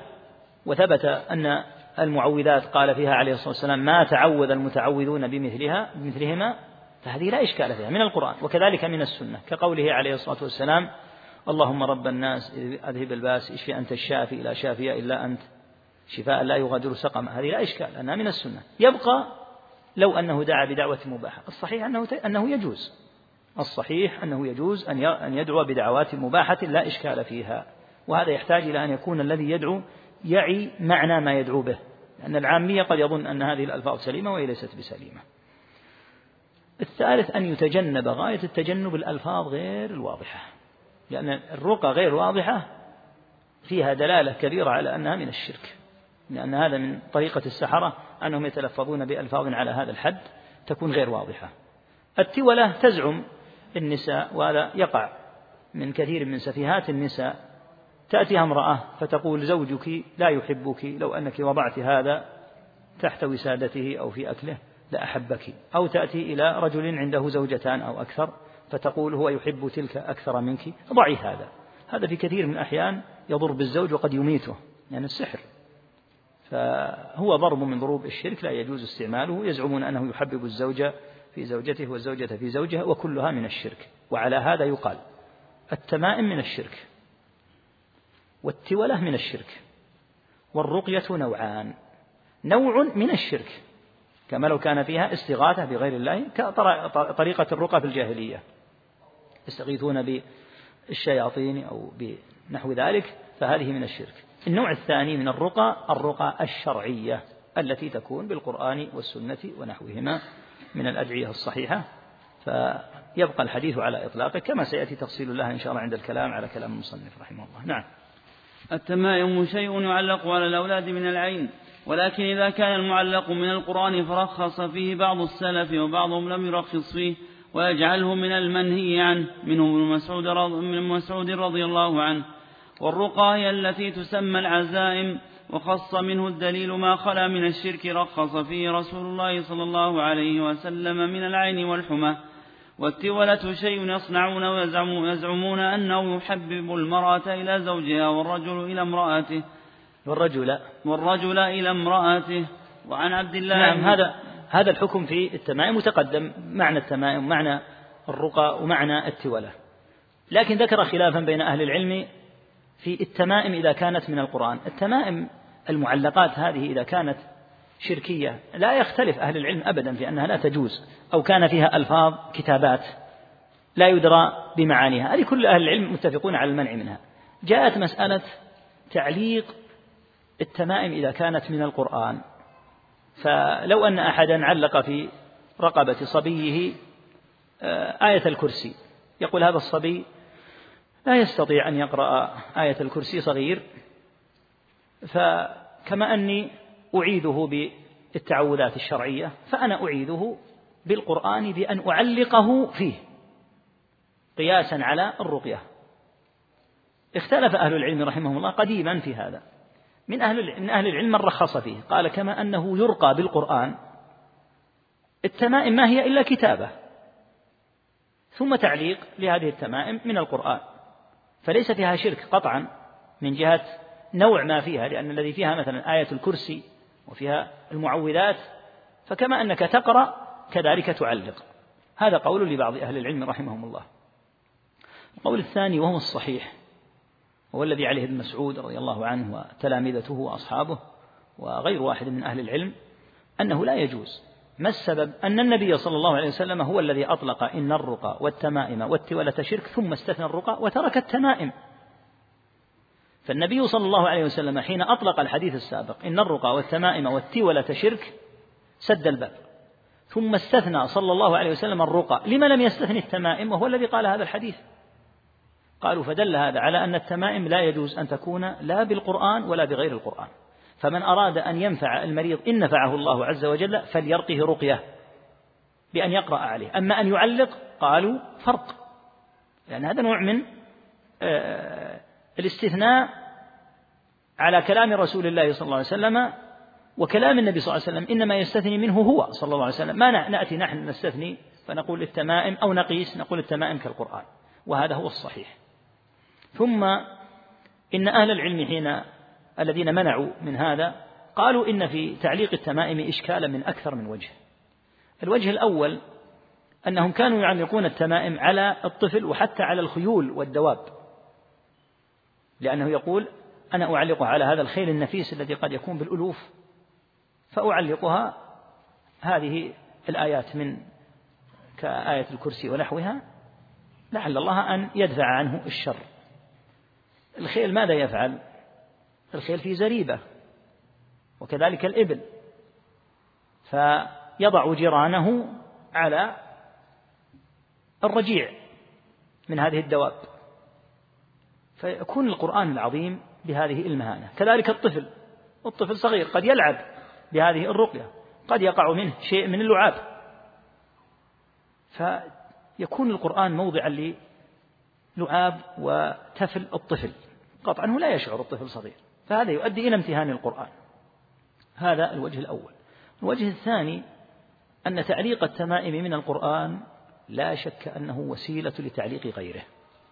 وثبت أن المعوذات قال فيها عليه الصلاة والسلام ما تعوذ المتعوذون بمثلها بمثلهما فهذه لا إشكال فيها من القرآن وكذلك من السنة. كقوله عليه الصلاة والسلام اللهم رب الناس أذهب الباس اشفي أنت الشافي؟ لا شافي إلا أنت. شفاء لا يغادر سقما. هذه لا إشكال أنها من السنة. يبقى لو أنه دعا بدعوة مباحة. الصحيح أنه أنه يجوز. الصحيح أنه يجوز أن يدعو بدعوات مباحة لا إشكال فيها. وهذا يحتاج إلى أن يكون الذي يدعو يعي معنى ما يدعو به لأن العامية قد يظن أن هذه الألفاظ سليمة وهي ليست بسليمة. الثالث أن يتجنب غاية التجنب الألفاظ غير الواضحة لأن الرقى غير واضحة فيها دلالة كبيرة على أنها من الشرك لأن هذا من طريقة السحرة أنهم يتلفظون بألفاظ على هذا الحد تكون غير واضحة. التولة تزعم النساء وهذا يقع من كثير من سفيهات النساء تأتيها امرأة فتقول زوجك لا يحبك لو أنك وضعت هذا تحت وسادته أو في أكله لأحبك أو تأتي إلى رجل عنده زوجتان أو أكثر فتقول هو يحب تلك أكثر منك. ضعي هذا. هذا في كثير من الأحيان يضر بالزوج وقد يميته يعني السحر. فهو ضرب من ضروب الشرك لا يجوز استعماله. يزعمون أنه يحبب الزوجة في زوجته والزوجة في زوجها وكلها من الشرك. وعلى هذا يقال التمائم من الشرك. والتولة من الشرك. والرقية نوعان. نوع من الشرك. كما لو كان فيها استغاثة بغير الله كطريقة الرقى في الجاهلية. يستغيثون بالشياطين أو بنحو ذلك فهذه من الشرك. النوع الثاني من الرقى الرقى الشرعية التي تكون بالقرآن والسنة ونحوهما من الأدعية الصحيحة. فيبقى الحديث على إطلاقه كما سيأتي تفصيل لها إن شاء الله عند الكلام على كلام المصنف رحمه الله. نعم. التمائم شيء يعلق على الأولاد من العين ولكن إذا كان المعلق من القرآن فرخص فيه بعض السلف وبعضهم لم يرخص فيه ويجعله من المنهي عنه منهم ابن مسعود من مسعود رضي الله عنه. والرقى هي التي تسمى العزائم وخص منه الدليل ما خلا من الشرك رخص فيه رسول الله صلى الله عليه وسلم من العين والحمى. والتولة شيء يصنعون ويزعمون أنه يحبب المرأة إلى زوجها والرجل إلى امرأته. والرجل والرجل إلى امرأته. وعن عبد الله نعم هذا هذا الحكم في التمائم متقدم معنى التمائم معنى الرقى ومعنى التولة. لكن ذكر خلافا بين أهل العلم في التمائم إذا كانت من القرآن. التمائم المعلقات هذه إذا كانت شركية. لا يختلف أهل العلم أبدا في أنها لا تجوز أو كان فيها ألفاظ كتابات لا يدرى بمعانيها. هذه كل أهل العلم متفقون على المنع منها. جاءت مسألة تعليق التمائم إذا كانت من القرآن. فلو أن أحدا علق في رقبة صبيه آه، آية الكرسي. يقول هذا الصبي لا يستطيع أن يقرأ آية الكرسي صغير. فكما أني أعيده بالتعوذات الشرعية فأنا أعيده بالقرآن بأن أعلقه فيه قياسا على الرقية. اختلف أهل العلم رحمهم الله قديما في هذا. من أهل من أهل العلم من رخص فيه قال كما أنه يرقى بالقرآن التمائم ما هي إلا كتابة ثم تعليق لهذه التمائم من القرآن. فليس فيها شرك قطعا من جهة نوع ما فيها لأن الذي فيها مثلا آية الكرسي وفيها المعوذات فكما أنك تقرأ كذلك تعلق. هذا قول لبعض أهل العلم رحمهم الله. القول الثاني وهو الصحيح هو الذي عليه ابن مسعود رضي الله عنه وتلامذته وأصحابه وغير واحد من أهل العلم أنه لا يجوز. ما السبب؟ أن النبي صلى الله عليه وسلم هو الذي أطلق إن الرقى والتمائم والتولة شرك ثم استثنى الرقى وترك التمائم. فالنبي صلى الله عليه وسلم حين أطلق الحديث السابق إن الرقى والتمائم والتولة شرك سد الباب. ثم استثنى صلى الله عليه وسلم الرقى. لما لم يستثني التمائم وهو الذي قال هذا الحديث. قالوا فدل هذا على أن التمائم لا يجوز أن تكون لا بالقرآن ولا بغير القرآن. فمن أراد أن ينفع المريض إن نفعه الله عز وجل فليرقه رقية بأن يقرأ عليه. أما أن يعلق قالوا فرق. لأن هذا نوع من آه، الاستثناء على كلام رسول الله صلى الله عليه وسلم وكلام النبي صلى الله عليه وسلم. إنما يستثني منه هو صلى الله عليه وسلم. ما نأتي نحن نستثني فنقول التمائم أو نقيس نقول التمائم كالقرآن وهذا هو الصحيح. ثم إن أهل العلم حين الذين منعوا من هذا قالوا إن في تعليق التمائم إشكالا من أكثر من وجه. الوجه الأول أنهم كانوا يعلقون التمائم على الطفل وحتى على الخيول والدواب. لأنه يقول أنا أعلقها على هذا الخيل النفيس الذي قد يكون بالألوف فأعلقها هذه الآيات من كآية الكرسي ونحوها لعل الله أن يدفع عنه الشر. الخيل ماذا يفعل؟ الخيل في زريبة وكذلك الإبل فيضع جيرانه على الرجيع من هذه الدواب. فيكون القرآن العظيم بهذه المهانة. كذلك الطفل. الطفل صغير قد يلعب بهذه الرقية. قد يقع منه شيء من اللعاب. فيكون القرآن موضعا للعاب وتفل الطفل. قطعا هو لا يشعر الطفل صغير. فهذا يؤدي إلى امتهان القرآن. هذا الوجه الأول. الوجه الثاني أن تعليق التمائم من القرآن لا شك أنه وسيلة لتعليق غيره.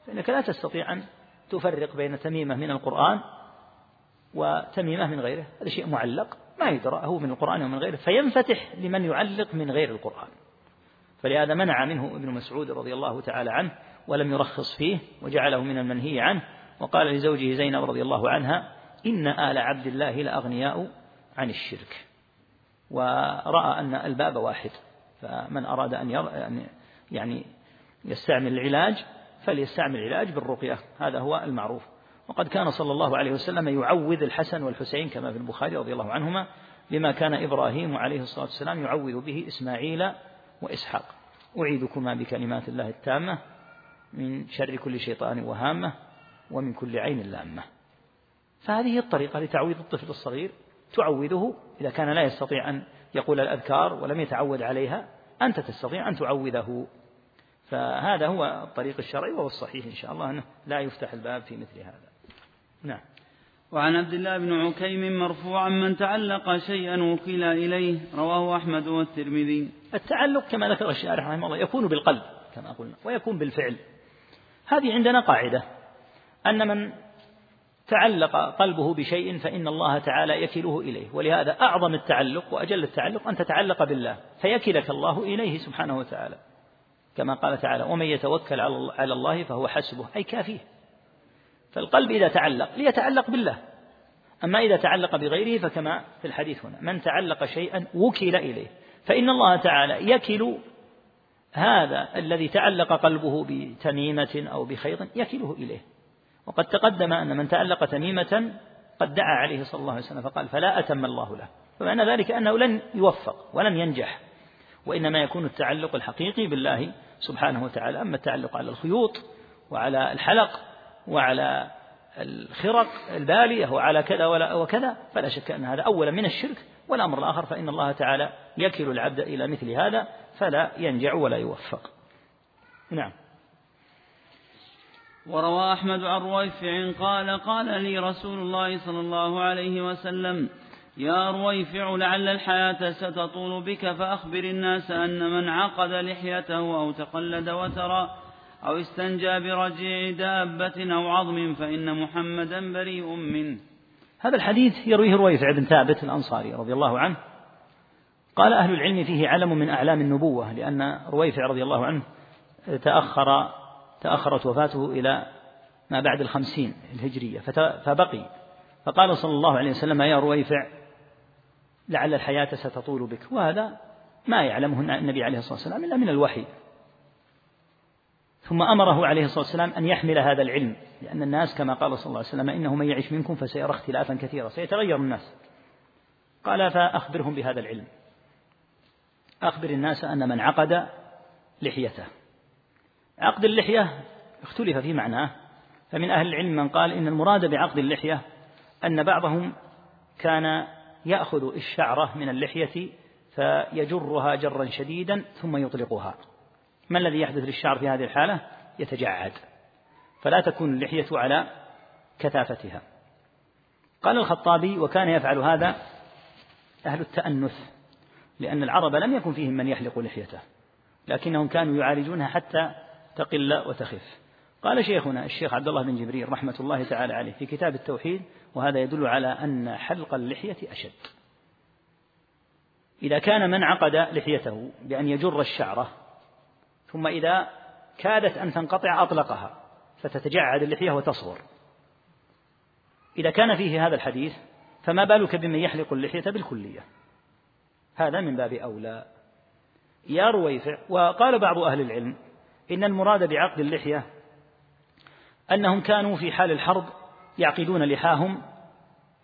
فإنك لا تستطيع أن تفرق بين تميمة من القرآن وتميمة من غيره. هذا شيء معلق ما يدرى هو من القرآن ومن غيره. فينفتح لمن يعلق من غير القرآن. فلهذا منع منه ابن مسعود رضي الله تعالى عنه ولم يرخص فيه وجعله من المنهي عنه وقال لزوجه زينب رضي الله عنها إن آل عبد الله لأغنياء عن الشرك. ورأى أن الباب واحد فمن أراد أن يعني يستعمل العلاج فليستعمل العلاج بالرقية هذا هو المعروف. وقد كان صلى الله عليه وسلم يعوذ الحسن والحسين كما في البخاري رضي الله عنهما بما كان إبراهيم عليه الصلاة والسلام يعوذ به إسماعيل وإسحاق. أعيذكما بكلمات الله التامة من شر كل شيطان وهامة ومن كل عين لامة. فهذه الطريقة لتعويض الطفل الصغير تعوذه إذا كان لا يستطيع أن يقول الأذكار ولم يتعود عليها. أنت تستطيع أن تعوذه. فهذا هو الطريق الشرعي وهو الصحيح إن شاء الله أنه لا يفتح الباب في مثل هذا. نعم. وعن عبد الله بن عكيم مرفوعا من تعلق شيئا وكل إليه رواه أحمد والترمذي. التعلق كما ذكر الشارح رحمه الله يكون بالقلب كما قلنا ويكون بالفعل. هذه عندنا قاعدة أن من تعلق قلبه بشيء فإن الله تعالى يكله إليه ولهذا أعظم التعلق وأجل التعلق أن تتعلق بالله فيكلك الله إليه سبحانه وتعالى. كما قال تعالى ومن يتوكل على الله فهو حسبه. أي كافيه. فالقلب إذا تعلق ليتعلق بالله. أما إذا تعلق بغيره فكما في الحديث هنا من تعلق شيئا وكل إليه. فإن الله تعالى يكل هذا الذي تعلق قلبه بتميمة أو بخيط يكله إليه. وقد تقدم أن من تعلق تميمة قد دعا عليه صلى الله عليه وسلم فقال فلا أتم الله له. فمعنى ذلك أنه لن يوفق ولن ينجح وإنما يكون التعلق الحقيقي بالله سبحانه وتعالى. أما التعلق على الخيوط وعلى الحلق وعلى الخرق البالية وعلى كذا وكذا فلا شك أن هذا أولا من الشرك والأمر الآخر فإن الله تعالى يكل العبد إلى مثل هذا فلا ينجع ولا يوفق. نعم. وروى أحمد عن رويفع قال قال لي رسول الله صلى الله عليه وسلم يا رويفع لعل الحياة ستطول بك فأخبر الناس أن من عقد لحيته أو تقلد وترى أو استنجى برجيع دابة أو عظم فإن محمدا بريء منه. هذا الحديث يرويه رويفع بن ثابت الأنصاري رضي الله عنه. قال أهل العلم فيه علم من أعلام النبوة لأن رويفع رضي الله عنه تأخر تأخرت وفاته إلى ما بعد الخمسين الهجرية فبقي. فقال صلى الله عليه وسلم يا رويفع لعل الحياة ستطول بك. وهذا ما يعلمه النبي عليه الصلاة والسلام إلا من الوحي. ثم أمره عليه الصلاة والسلام أن يحمل هذا العلم لأن الناس كما قال صلى الله عليه وسلم إنه من يعيش منكم فسيرى اختلافا كثيرا سيتغير الناس. قال فأخبرهم بهذا العلم. أخبر الناس أن من عقد لحيته. عقد اللحية اختلف في معناه. فمن أهل العلم من قال إن المراد بعقد اللحية أن بعضهم كان يأخذ الشعرة من اللحية فيجرها جرا شديدا ثم يطلقها. ما الذي يحدث للشعر في هذه الحالة؟ يتجعد. فلا تكون اللحية على كثافتها. قال الخطابي وكان يفعل هذا أهل التأنث لأن العرب لم يكن فيهم من يحلق لحيته لكنهم كانوا يعالجونها حتى تقل وتخف. قال شيخنا الشيخ عبد الله بن جبريل رحمة الله تعالى عليه في كتاب التوحيد وهذا يدل على أن حلق اللحية أشد. إذا كان من عقد لحيته بأن يجر الشعرة ثم إذا كادت أن تنقطع أطلقها فتتجعد اللحية وتصغر. إذا كان فيه هذا الحديث فما بالك بمن يحلق اللحية بالكلية؟ هذا من باب أولى. يا رويفع وقال بعض أهل العلم إن المراد بعقد اللحية أنهم كانوا في حال الحرب يعقدون لحاهم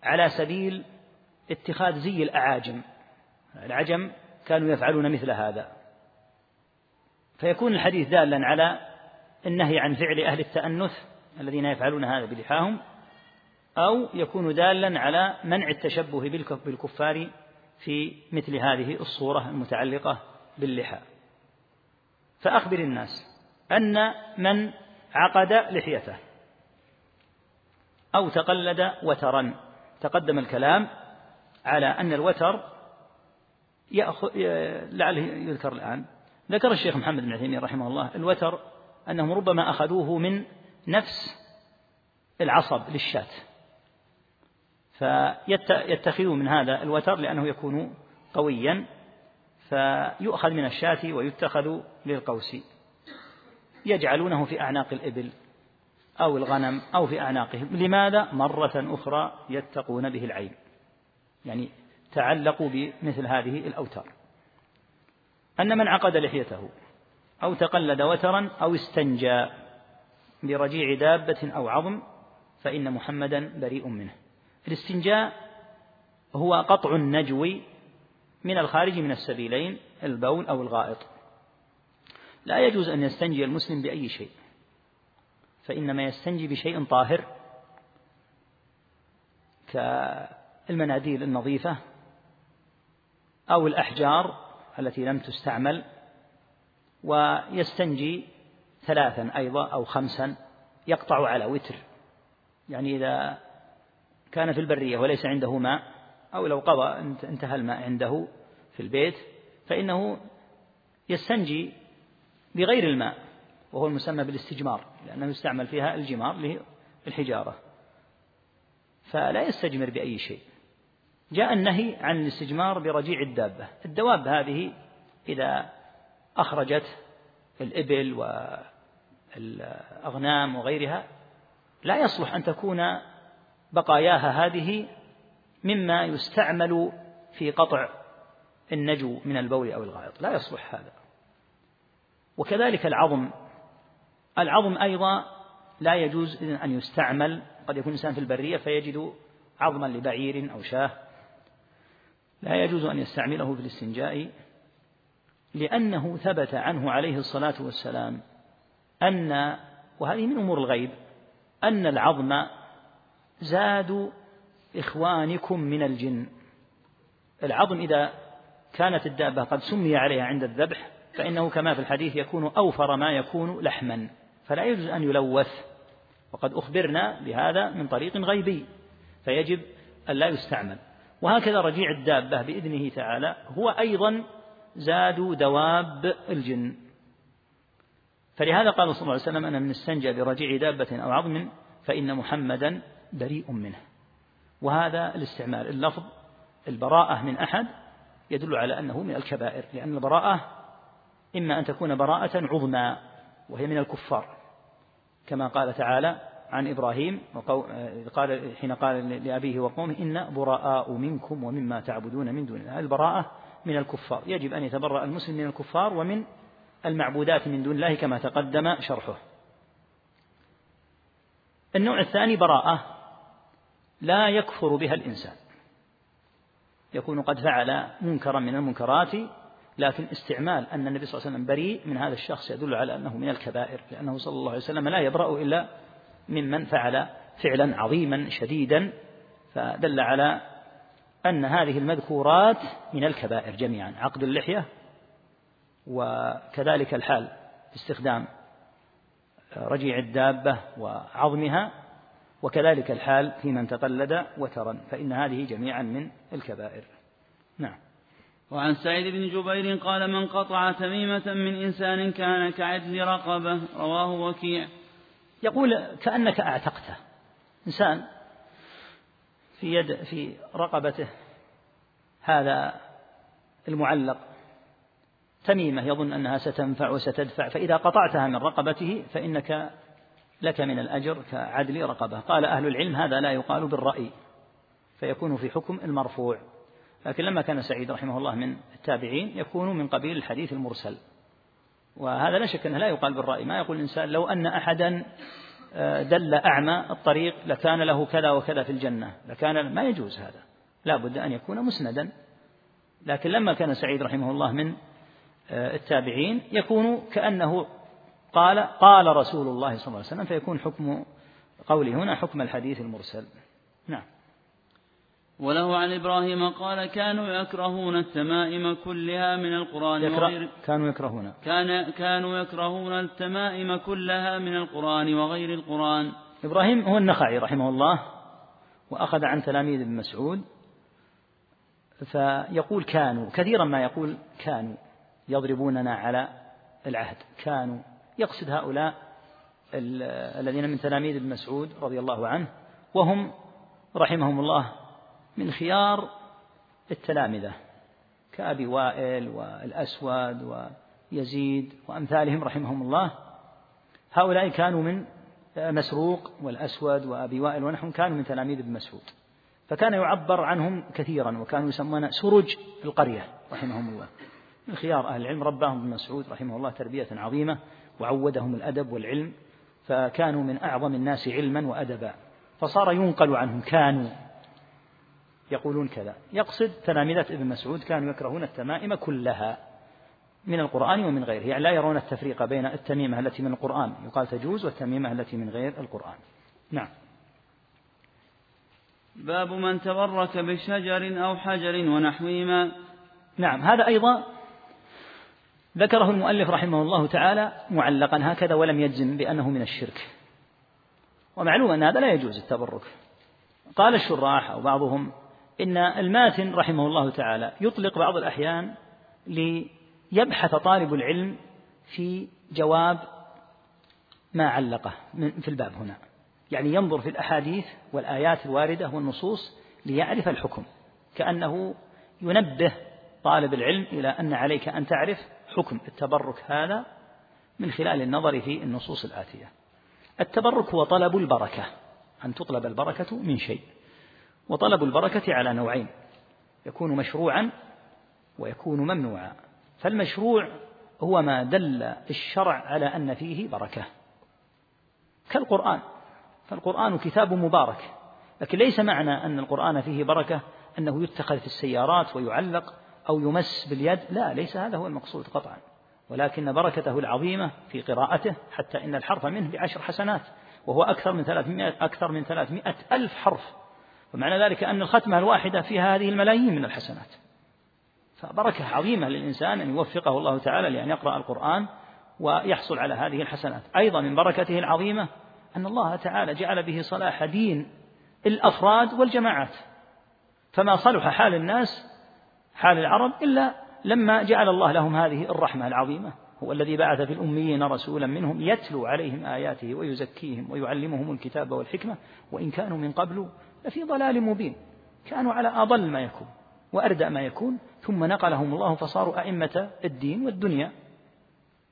على سبيل اتخاذ زي الأعاجم. العجم كانوا يفعلون مثل هذا. فيكون الحديث دالا على النهي عن فعل أهل التأنث الذين يفعلون هذا بلحاهم أو يكون دالا على منع التشبه بالكفار في مثل هذه الصورة المتعلقة باللحى. فأخبر الناس أن من عقد لحيته. أو تقلد وترا. تقدم الكلام على أن الوتر يأخذ لعله يذكر الآن. ذكر الشيخ محمد بن عثيمين رحمه الله الوتر أنهم ربما أخذوه من نفس العصب للشاة. فيتخذوا من هذا الوتر لأنه يكون قويا. فيؤخذ من الشاة ويتخذ للقوس. يجعلونه في أعناق الإبل أو الغنم أو في أعناقهم. لماذا؟ مرة أخرى يتقون به العين. يعني تعلقوا بمثل هذه الأوتار. أن من عقد لحيته أو تقلد وترا أو استنجى برجيع دابة أو عظم فإن محمدا بريء منه. الاستنجاء هو قطع النجو من الخارج من السبيلين البول أو الغائط. لا يجوز أن يستنجي المسلم بأي شيء فإنما يستنجي بشيء طاهر كالمناديل النظيفة أو الأحجار التي لم تستعمل ويستنجي ثلاثا أيضا أو خمسا يقطع على وتر يعني إذا كان في البرية وليس عنده ماء أو لو قضى انتهى الماء عنده في البيت فإنه يستنجي بغير الماء وهو المسمى بالاستجمار لأنه يستعمل فيها الجمار للحجارة. فلا يستجمر بأي شيء. جاء النهي عن الاستجمار برجيع الدابة. الدواب هذه إذا أخرجت الإبل والأغنام وغيرها لا يصلح أن تكون بقاياها هذه مما يستعمل في قطع النجو من البول أو الغائط. لا يصلح هذا. وكذلك العظم. العظم أيضا لا يجوز أن يستعمل قد يكون الإنسان في البرية فيجد عظما لبعير أو شاه. لا يجوز أن يستعمله في الاستنجاء لأنه ثبت عنه عليه الصلاة والسلام أن وهذه من أمور الغيب أن العظم زاد إخوانكم من الجن. العظم إذا كانت الدابة قد سمي عليها عند الذبح فإنه كما في الحديث يكون أوفر ما يكون لحما فلا يجوز أن يلوث. وقد أخبرنا بهذا من طريق غيبي فيجب أن لا يستعمل. وهكذا رجيع الدابة بإذنه تعالى هو أيضا زاد دواب الجن. فلهذا قال صلى الله عليه وسلم أنا من استنجى برجيع دابة أو عظم فإن محمدا بريء منه. وهذا الاستعمال اللفظ البراءة من أحد يدل على أنه من الكبائر لأن البراءة إما أن تكون براءة عظمى وهي من الكفار كما قال تعالى عن إبراهيم قال حين قال لأبيه وقومه إن براء منكم ومما تعبدون من دون الله البراءة من الكفار. يجب أن يتبرأ المسلم من الكفار ومن المعبودات من دون الله كما تقدم شرحه. النوع الثاني براءة لا يكفر بها الإنسان. يكون قد فعل منكرا من المنكرات لكن استعمال أن النبي صلى الله عليه وسلم بريء من هذا الشخص يدل على أنه من الكبائر لأنه صلى الله عليه وسلم لا يبرأ إلا ممن فعل فعلا عظيما شديدا فدل على أن هذه المذكورات من الكبائر جميعا عقد اللحية وكذلك الحال استخدام رجيع الدابة وعظمها وكذلك الحال في من تقلد وترا فإن هذه جميعا من الكبائر. نعم. وعن سعيد بن جبير قال من قطع تميمة من إنسان كان كعدل رقبة رواه وكيع. يقول كأنك أعتقته. إنسان في يد في رقبته هذا المعلق. تميمة يظن أنها ستنفع وستدفع فإذا قطعتها من رقبته فإنك لك من الأجر كعدل رقبة. قال أهل العلم هذا لا يقال بالرأي فيكون في حكم المرفوع. لكن لما كان سعيد رحمه الله من التابعين يكون من قبيل الحديث المرسل. وهذا لا شك أنه لا يقال بالرأي ما يقول الإنسان لو أن أحدا آه، دل أعمى الطريق لكان له كذا وكذا في الجنة. لكان ما يجوز هذا. لا بد أن يكون مسندا. لكن لما كان سعيد رحمه الله من آه، التابعين يكون كأنه قال قال رسول الله صلى الله عليه وسلم فيكون حكم قوله هنا حكم الحديث المرسل. نعم. وله عن إبراهيم قال كانوا يكرهون التمائم كلها من القرآن يكره وغير كانوا يكرهون. كان كانوا يكرهون التمائم كلها من القرآن وغير القرآن. إبراهيم هو النخعي رحمه الله وأخذ عن تلاميذ ابن مسعود فيقول كانوا كثيرا ما يقول كانوا يضربوننا على العهد. كانوا يقصد هؤلاء الذين من تلاميذ ابن مسعود رضي الله عنه وهم رحمهم الله من خيار التلامذة كأبي وائل والأسود ويزيد وأمثالهم رحمهم الله. هؤلاء كانوا من مسروق والأسود وأبي وائل ونحن كانوا من تلاميذ ابن مسعود. فكان يعبر عنهم كثيرا وكانوا يسمون سرج القرية رحمهم الله. من خيار أهل العلم رباهم ابن مسعود رحمه الله تربية عظيمة وعودهم الأدب والعلم فكانوا من أعظم الناس علما وأدبا. فصار ينقل عنهم كانوا. يقولون كذا. يقصد تلامذة ابن مسعود كانوا يكرهون التمائم كلها من القرآن ومن غيره. يعني لا يرون التفريق بين التميمة التي من القرآن. يقال تجوز والتميمة التي من غير القرآن. نعم. باب من تبرك بشجر أو حجر ونحوهما. نعم. هذا أيضا ذكره المؤلف رحمه الله تعالى معلقا هكذا ولم يجزم بأنه من الشرك. ومعلوم أن هذا لا يجوز التبرك. قال الشراح أو بعضهم إن الماتن رحمه الله تعالى يطلق بعض الأحيان ليبحث طالب العلم في جواب ما علقه في الباب هنا. يعني ينظر في الأحاديث والآيات الواردة والنصوص ليعرف الحكم. كأنه ينبه طالب العلم إلى أن عليك أن تعرف حكم التبرك هذا من خلال النظر في النصوص الآتية. التبرك هو طلب البركة. أن تطلب البركة من شيء. وطلب البركة على نوعين يكون مشروعا ويكون ممنوعا. فالمشروع هو ما دل الشرع على أن فيه بركة. كالقرآن فالقرآن كتاب مبارك لكن ليس معنى أن القرآن فيه بركة أنه يتخذ في السيارات ويعلق أو يمس باليد لا ليس هذا هو المقصود قطعا. ولكن بركته العظيمة في قراءته حتى إن الحرف منه بعشر حسنات وهو أكثر من ثلاثمائة أكثر من ثلاثمائة ألف حرف. ومعنى ذلك أن الختمة الواحدة فيها هذه الملايين من الحسنات. فبركة عظيمة للإنسان أن يوفقه الله تعالى لأن يقرأ القرآن ويحصل على هذه الحسنات. أيضا من بركته العظيمة أن الله تعالى جعل به صلاح دين الأفراد والجماعات. فما صلح حال الناس حال العرب إلا لما جعل الله لهم هذه الرحمة العظيمة. هو الذي بعث في الأميين رسولا منهم يتلو عليهم آياته ويزكيهم ويعلمهم الكتاب والحكمة وإن كانوا من قبل لفي ضلال مبين. كانوا على أضل ما يكون وأردأ ما يكون ثم نقلهم الله فصاروا أئمة الدين والدنيا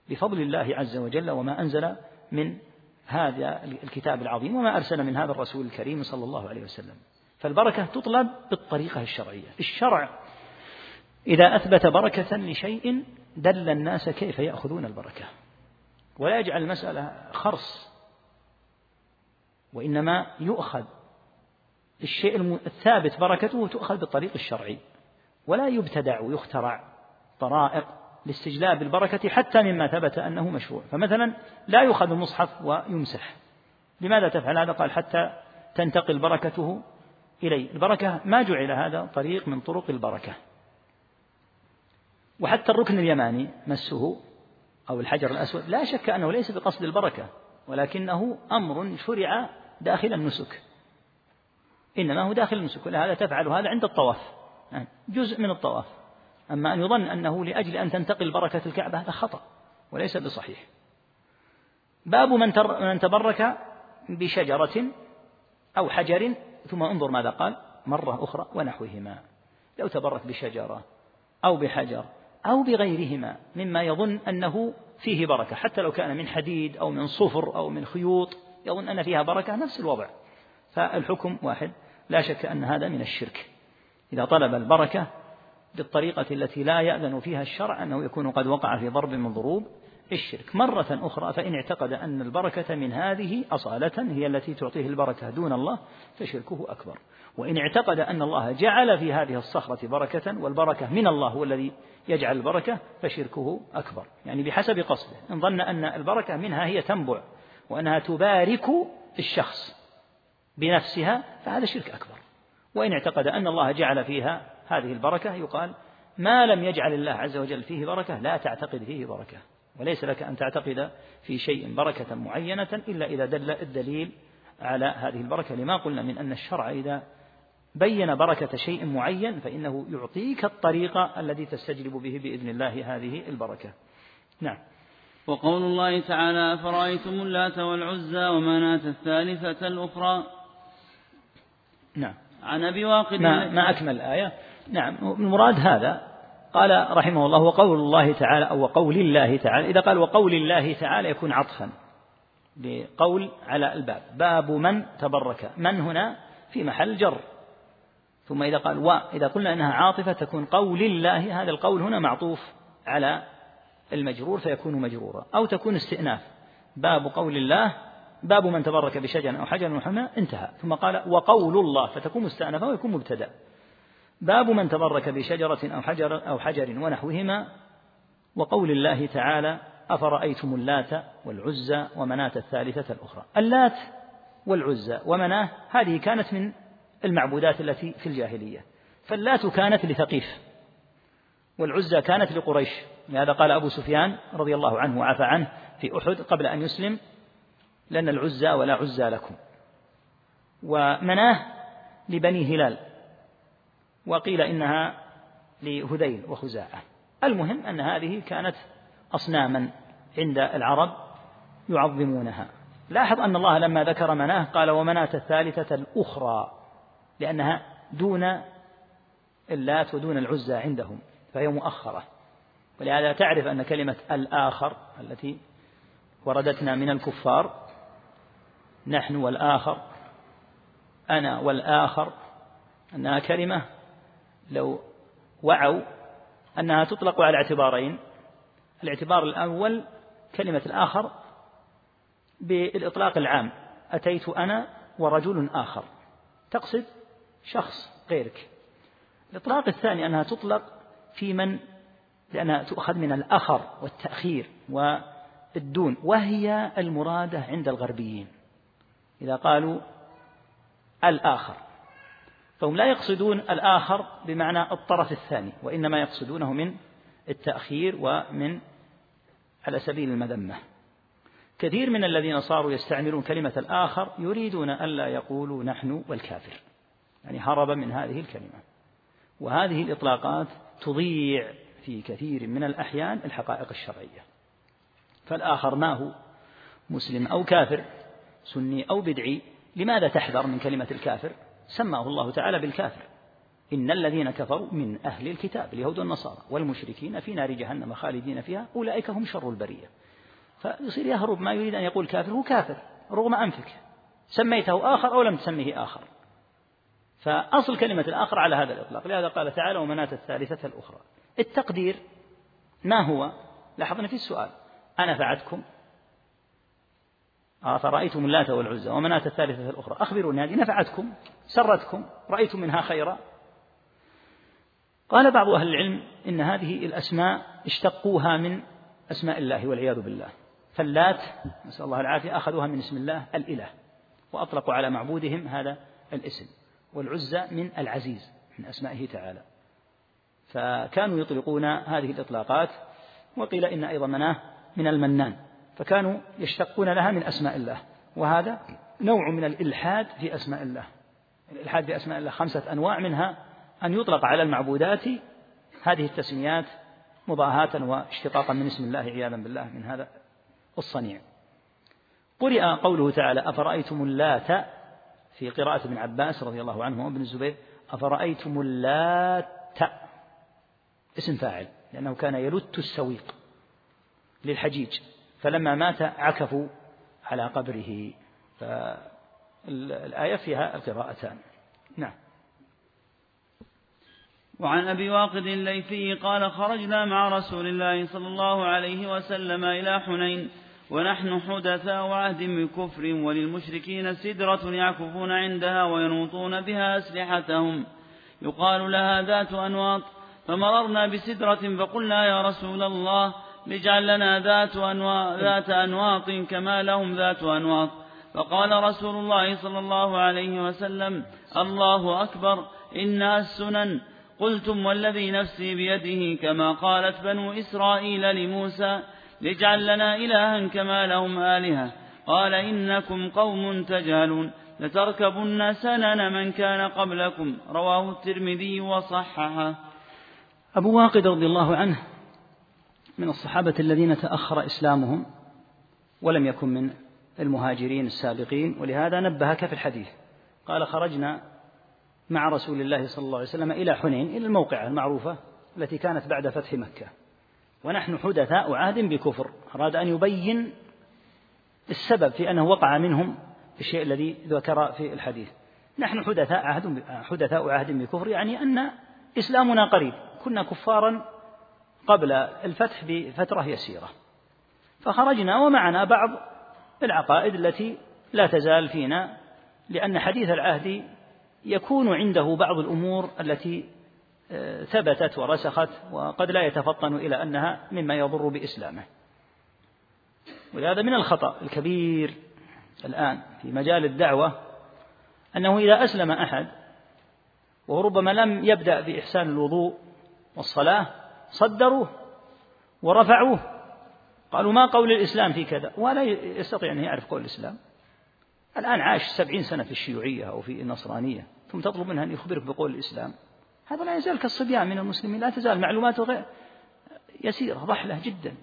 بفضل الله عز وجل وما أنزل من هذا الكتاب العظيم وما أرسل من هذا الرسول الكريم صلى الله عليه وسلم. فالبركة تطلب بالطريقة الشرعية. الشرع إذا أثبت بركة لشيء دل الناس كيف يأخذون البركة. ولا يجعل المسألة خرص وإنما يؤخذ الشيء الثابت بركته تؤخذ بالطريق الشرعي ولا يبتدع ويخترع طرائق لاستجلاب البركة حتى مما ثبت أنه مشروع. فمثلا لا يؤخذ المصحف ويمسح. لماذا تفعل هذا؟ قال حتى تنتقل بركته إليه البركة ما جعل هذا طريق من طرق البركة. وحتى الركن اليماني مسه أو الحجر الأسود لا شك أنه ليس بقصد البركة ولكنه أمر شرع داخل النسك. إنما هو داخل النسك ولهذا تفعل هذا عند الطواف. نعم جزء من الطواف. أما أن يظن أنه لأجل أن تنتقل بركة الكعبة هذا خطأ وليس بصحيح. باب من, من تبرك بشجرة أو حجر ثم انظر ماذا قال. مرة أخرى ونحوهما. لو تبرك بشجرة أو بحجر أو بغيرهما مما يظن أنه فيه بركة حتى لو كان من حديد أو من صفر أو من خيوط يظن أن فيها بركة نفس الوضع. فالحكم واحد. لا شك أن هذا من الشرك. إذا طلب البركة بالطريقة التي لا يأذن فيها الشرع أنه يكون قد وقع في ضرب من ضروب الشرك مرة أخرى فإن اعتقد أن البركة من هذه أصالة هي التي تعطيه البركة دون الله فشركه أكبر. وإن اعتقد أن الله جعل في هذه الصخرة بركة والبركة من الله هو الذي يجعل البركة فشركه أكبر. يعني بحسب قصده. إن ظن أن البركة منها هي تنبع وأنها تبارك الشخص. بنفسها فهذا شرك أكبر. وإن اعتقد أن الله جعل فيها هذه البركة يقال ما لم يجعل الله عز وجل فيه بركة لا تعتقد فيه بركة. وليس لك أن تعتقد في شيء بركة معينة إلا إذا دل الدليل على هذه البركة. لما قلنا من أن الشرع إذا بين بركة شيء معين فإنه يعطيك الطريقة الذي تستجلب به بإذن الله هذه البركة. نعم. وقول الله تعالى أفرأيتم اللات والعزى ومناة الثالثة الأخرى؟ نعم. عن أبي واقد ما, ما أكمل الآية نعم المراد هذا. قال رحمه الله وقول الله تعالى أو وقول الله تعالى إذا قال وقول الله تعالى يكون عطفا. لقول على الباب. باب من تبرك. من هنا؟ في محل جر. ثم إذا قال وإذا قلنا أنها عاطفة تكون قول الله هذا القول هنا معطوف على المجرور فيكون مجرورا. أو تكون استئناف. باب قول الله باب من تبرك بشجر أو حجر محمى انتهى. ثم قال وقول الله فتكون مستأنفة ويكون مبتدأ. باب من تبرك بشجرة أو حجر أو حجر ونحوهما وقول الله تعالى أفرأيتم اللات والعزى ومناة الثالثة الأخرى. اللات والعزى ومناة هذه كانت من المعبودات التي في الجاهلية. فاللات كانت لثقيف والعزى كانت لقريش. لهذا قال أبو سفيان رضي الله عنه وعفى عنه في أحد قبل أن يسلم لأن العزى ولا عزى لكم. ومناه لبني هلال. وقيل إنها لهذيل وخزاعة. المهم أن هذه كانت أصناما عند العرب يعظمونها. لاحظ أن الله لما ذكر مناه قال ومناة الثالثة الأخرى لأنها دون اللات ودون العزى عندهم فهي مؤخرة. ولهذا تعرف أن كلمة الآخر التي وردتنا من الكفار نحن والآخر أنا والآخر. أنها كلمة لو وعوا أنها تطلق على اعتبارين. الاعتبار الأول كلمة الآخر بالإطلاق العام. أتيت أنا ورجل آخر. تقصد شخص غيرك. الإطلاق الثاني أنها تطلق في من؟ لأنها تؤخذ من الأخر والتأخير والدون. وهي المرادة عند الغربيين. إذا قالوا الآخر. فهم لا يقصدون الآخر بمعنى الطرف الثاني وإنما يقصدونه من التأخير ومن على سبيل المذمة. كثير من الذين صاروا يستعملون كلمة الآخر يريدون ألا يقولوا نحن والكافر. يعني هرب من هذه الكلمة. وهذه الإطلاقات تضيع في كثير من الأحيان الحقائق الشرعية. فالآخر ما هو؟ مسلم أو كافر؟ سني أو بدعي لماذا تحذر من كلمة الكافر؟ سماه الله تعالى بالكافر. إن الذين كفروا من أهل الكتاب اليهود والنصارى والمشركين في نار جهنم خالدين فيها أولئك هم شر البرية. فيصير يهرب ما يريد أن يقول كافر هو كافر رغم أنفك. سميته آخر أو لم تسميه آخر. فأصل كلمة الآخر على هذا الإطلاق. لهذا قال تعالى ومناة الثالثة الأخرى. التقدير ما هو؟ لاحظنا في السؤال. أنا فعتكم أفرأيتم اللات والعزى ومناة الثالثة الأخرى؟ أخبروني هذه نفعتكم سرتكم رأيتم منها خيرا؟ قال بعض أهل العلم إن هذه الأسماء اشتقوها من أسماء الله والعياذ بالله. فاللات نسأل الله العافية أخذوها من اسم الله الإله. وأطلقوا على معبودهم هذا الاسم. والعزى من العزيز من أسمائه تعالى. فكانوا يطلقون هذه الإطلاقات وقيل إن أيضا مناه من المنان. فكانوا يشتقون لها من أسماء الله. وهذا نوع من الإلحاد في أسماء الله. الإلحاد في أسماء الله خمسة أنواع منها أن يطلق على المعبودات هذه التسميات مضاهاة واشتقاقا من اسم الله عياذا بالله من هذا الصنيع. قرئ قوله تعالى أفرأيتم اللات؟ في قراءة ابن عباس رضي الله عنه وابن الزبير أفرأيتم اللات؟ اسم فاعل لأنه كان يلت السويق للحجيج. فلما مات عكفوا على قبره. فالآية فيها القراءتان نعم. وعن أبي واقد الليثي قال خرجنا مع رسول الله صلى الله عليه وسلم إلى حنين ونحن حدثاء عهد بكفر وللمشركين سدرة يعكفون عندها وينوطون بها أسلحتهم. يقال لها ذات أنواط. فمررنا بسدرة فقلنا يا رسول الله اجعل لنا ذات, أنواط ذات أنواط كما لهم ذات أنواط فقال رسول الله صلى الله عليه وسلم الله أكبر إنها السنن. قلتم والذي نفسي بيده كما قالت بنو إسرائيل لموسى اجعل لنا إلها كما لهم آلهة. قال إنكم قوم تجهلون لتركبن سنن من كان قبلكم. رواه الترمذي وصححه. أبو واقد رضي الله عنه من الصحابة الذين تأخر إسلامهم ولم يكن من المهاجرين السابقين ولهذا نبهك في الحديث. قال خرجنا مع رسول الله صلى الله عليه وسلم إلى حنين إلى الموقعة المعروفة التي كانت بعد فتح مكة. ونحن حدثاء عهد بكفر. أراد أن يبين السبب في أنه وقع منهم الشيء الذي ذكر في الحديث. نحن حدثاء عهد حدثاء عهد بكفر يعني أن إسلامنا قريب. كنا كفارا قبل الفتح بفترة يسيرة. فخرجنا ومعنا بعض العقائد التي لا تزال فينا لأن حديث العهد يكون عنده بعض الأمور التي آه، ثبتت ورسخت وقد لا يتفطن إلى أنها مما يضر بإسلامه. ولهذا من الخطأ الكبير الآن في مجال الدعوة أنه إذا أسلم أحد وربما لم يبدأ بإحسان الوضوء والصلاة صدروه ورفعوه. قالوا ما قول الإسلام في كذا؟ ولا يستطيع أن يعرف قول الإسلام. الآن عاش سبعين سنة في الشيوعية أو في النصرانية ثم تطلب منه أن يخبرك بقول الإسلام. هذا لا يزال كالصبيان من المسلمين لا تزال معلوماته غير يسيرة ضحلة جدا.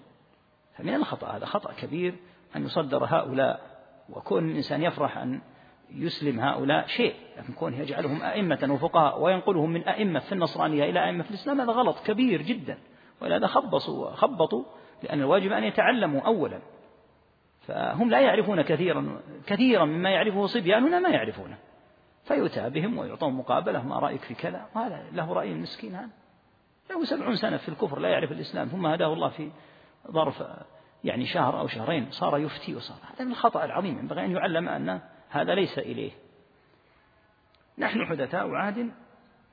فمن الخطأ هذا خطأ كبير أن يصدر هؤلاء وكون الإنسان يفرح أن يسلم هؤلاء شيء لكن كونه يجعلهم أئمة وفقهاء وينقلهم من أئمة في النصرانية إلى أئمة في الإسلام هذا غلط كبير جدا. ولهذا خبصوا خبطوا لأن الواجب أن يتعلموا أولا. فهم لا يعرفون كثيرا كثيرا مما يعرفه صبياننا ما يعرفونه. فيؤتى بهم ويعطون مقابلة ما رأيك في كذا؟ وهذا له رأي مسكين هذا. له سبعون سنة في الكفر لا يعرف الإسلام. ثم هداه الله في ظرف يعني شهر أو شهرين صار يفتي وصار. هذا من الخطأ العظيم. ينبغي أن يعلم أن هذا ليس إليه. نحن حدثاء عهد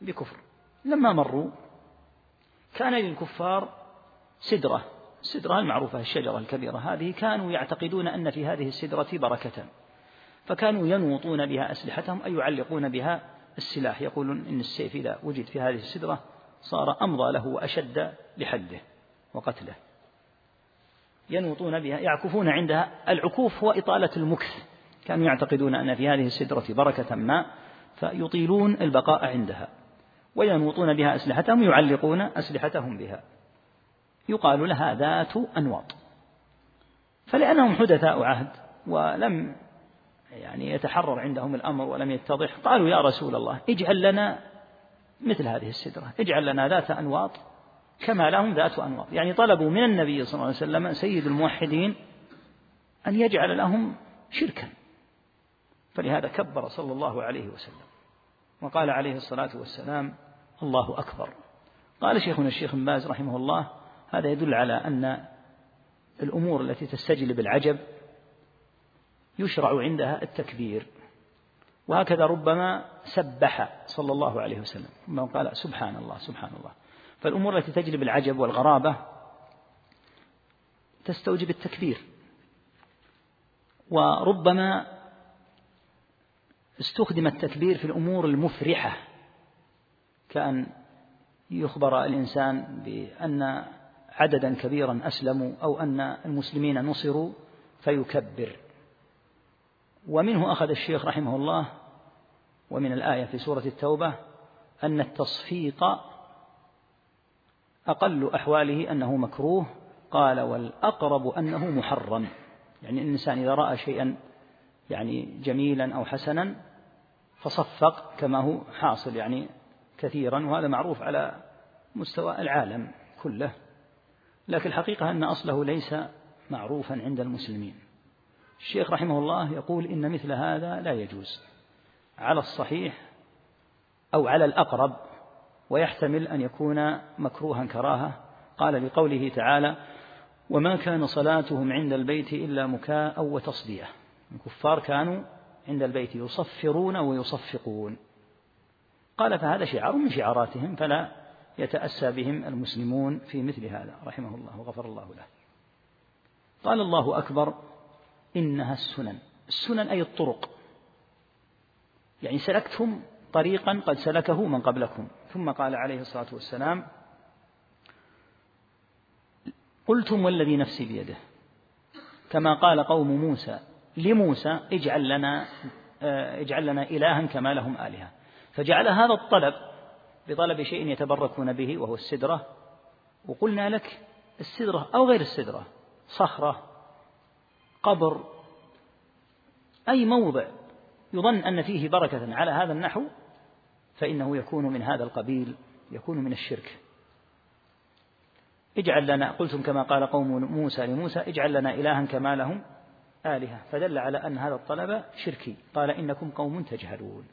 بكفر. لما مروا كان للكفار سدرة. السدرة المعروفة الشجرة الكبيرة هذه كانوا يعتقدون أن في هذه السدرة بركة فكانوا ينوطون بها أسلحتهم أي يعلقون بها السلاح. يقولون إن السيف إذا وجد في هذه السدرة صار أمضى له وأشد لحده وقتله. ينوطون بها يعكفون عندها العكوف هو إطالة المكث. كانوا يعتقدون أن في هذه السدرة بركة ما فيطيلون البقاء عندها وينوطون بها أسلحتهم يعلقون أسلحتهم بها. يقال لها ذات أنواط. فلأنهم حدثاء عهد ولم يعني يتحرر عندهم الأمر ولم يتضح قالوا يا رسول الله اجعل لنا مثل هذه السدرة اجعل لنا ذات أنواط كما لهم ذات أنواط. يعني طلبوا من النبي صلى الله عليه وسلم سيد الموحدين أن يجعل لهم شركا. فلهذا كبر صلى الله عليه وسلم. وقال عليه الصلاة والسلام الله أكبر. قال شيخنا الشيخ باز رحمه الله هذا يدل على أن الأمور التي تستجلب العجب يشرع عندها التكبير. وهكذا ربما سبح صلى الله عليه وسلم. ثم قال سبحان الله سبحان الله فالأمور التي تجلب العجب والغرابة تستوجب التكبير. وربما استخدم التكبير في الأمور المفرحة كأن يخبر الإنسان بأن عددا كبيرا أسلموا أو أن المسلمين نصروا فيكبر. ومنه أخذ الشيخ رحمه الله ومن الآية في سورة التوبة أن التصفيق أقل أحواله أنه مكروه قال والأقرب أنه محرم. يعني الإنسان إذا رأى شيئا يعني جميلا أو حسنا فصفق كما هو حاصل يعني كثيرا وهذا معروف على مستوى العالم كله. لكن الحقيقة أن أصله ليس معروفا عند المسلمين. الشيخ رحمه الله يقول إن مثل هذا لا يجوز على الصحيح أو على الأقرب ويحتمل أن يكون مكروها كراهة. قال لقوله تعالى وما كان صلاتهم عند البيت إلا مكاء وتصدية الكفار كانوا عند البيت يصفرون ويصفقون. قال فهذا شعار من شعاراتهم فلا يتأسى بهم المسلمون في مثل هذا. رحمه الله وغفر الله له. قال الله أكبر إنها السنن. السنن أي الطرق. يعني سلكتم طريقا قد سلكه من قبلكم. ثم قال عليه الصلاة والسلام قلتم والذي نفسي بيده. كما قال قوم موسى لموسى اجعل لنا آه، اجعل لنا إلها كما لهم آلهة. فجعل هذا الطلب بطلب شيء يتبركون به وهو السدرة. وقلنا لك السدرة أو غير السدرة صخرة قبر أي موضع يظن أن فيه بركة على هذا النحو فإنه يكون من هذا القبيل يكون من الشرك. اجعل لنا قلتم كما قال قوم موسى لموسى اجعل لنا إلها كما لهم آلهة فدل على أن هذا الطلب شركي. قال إنكم قوم تجهلون.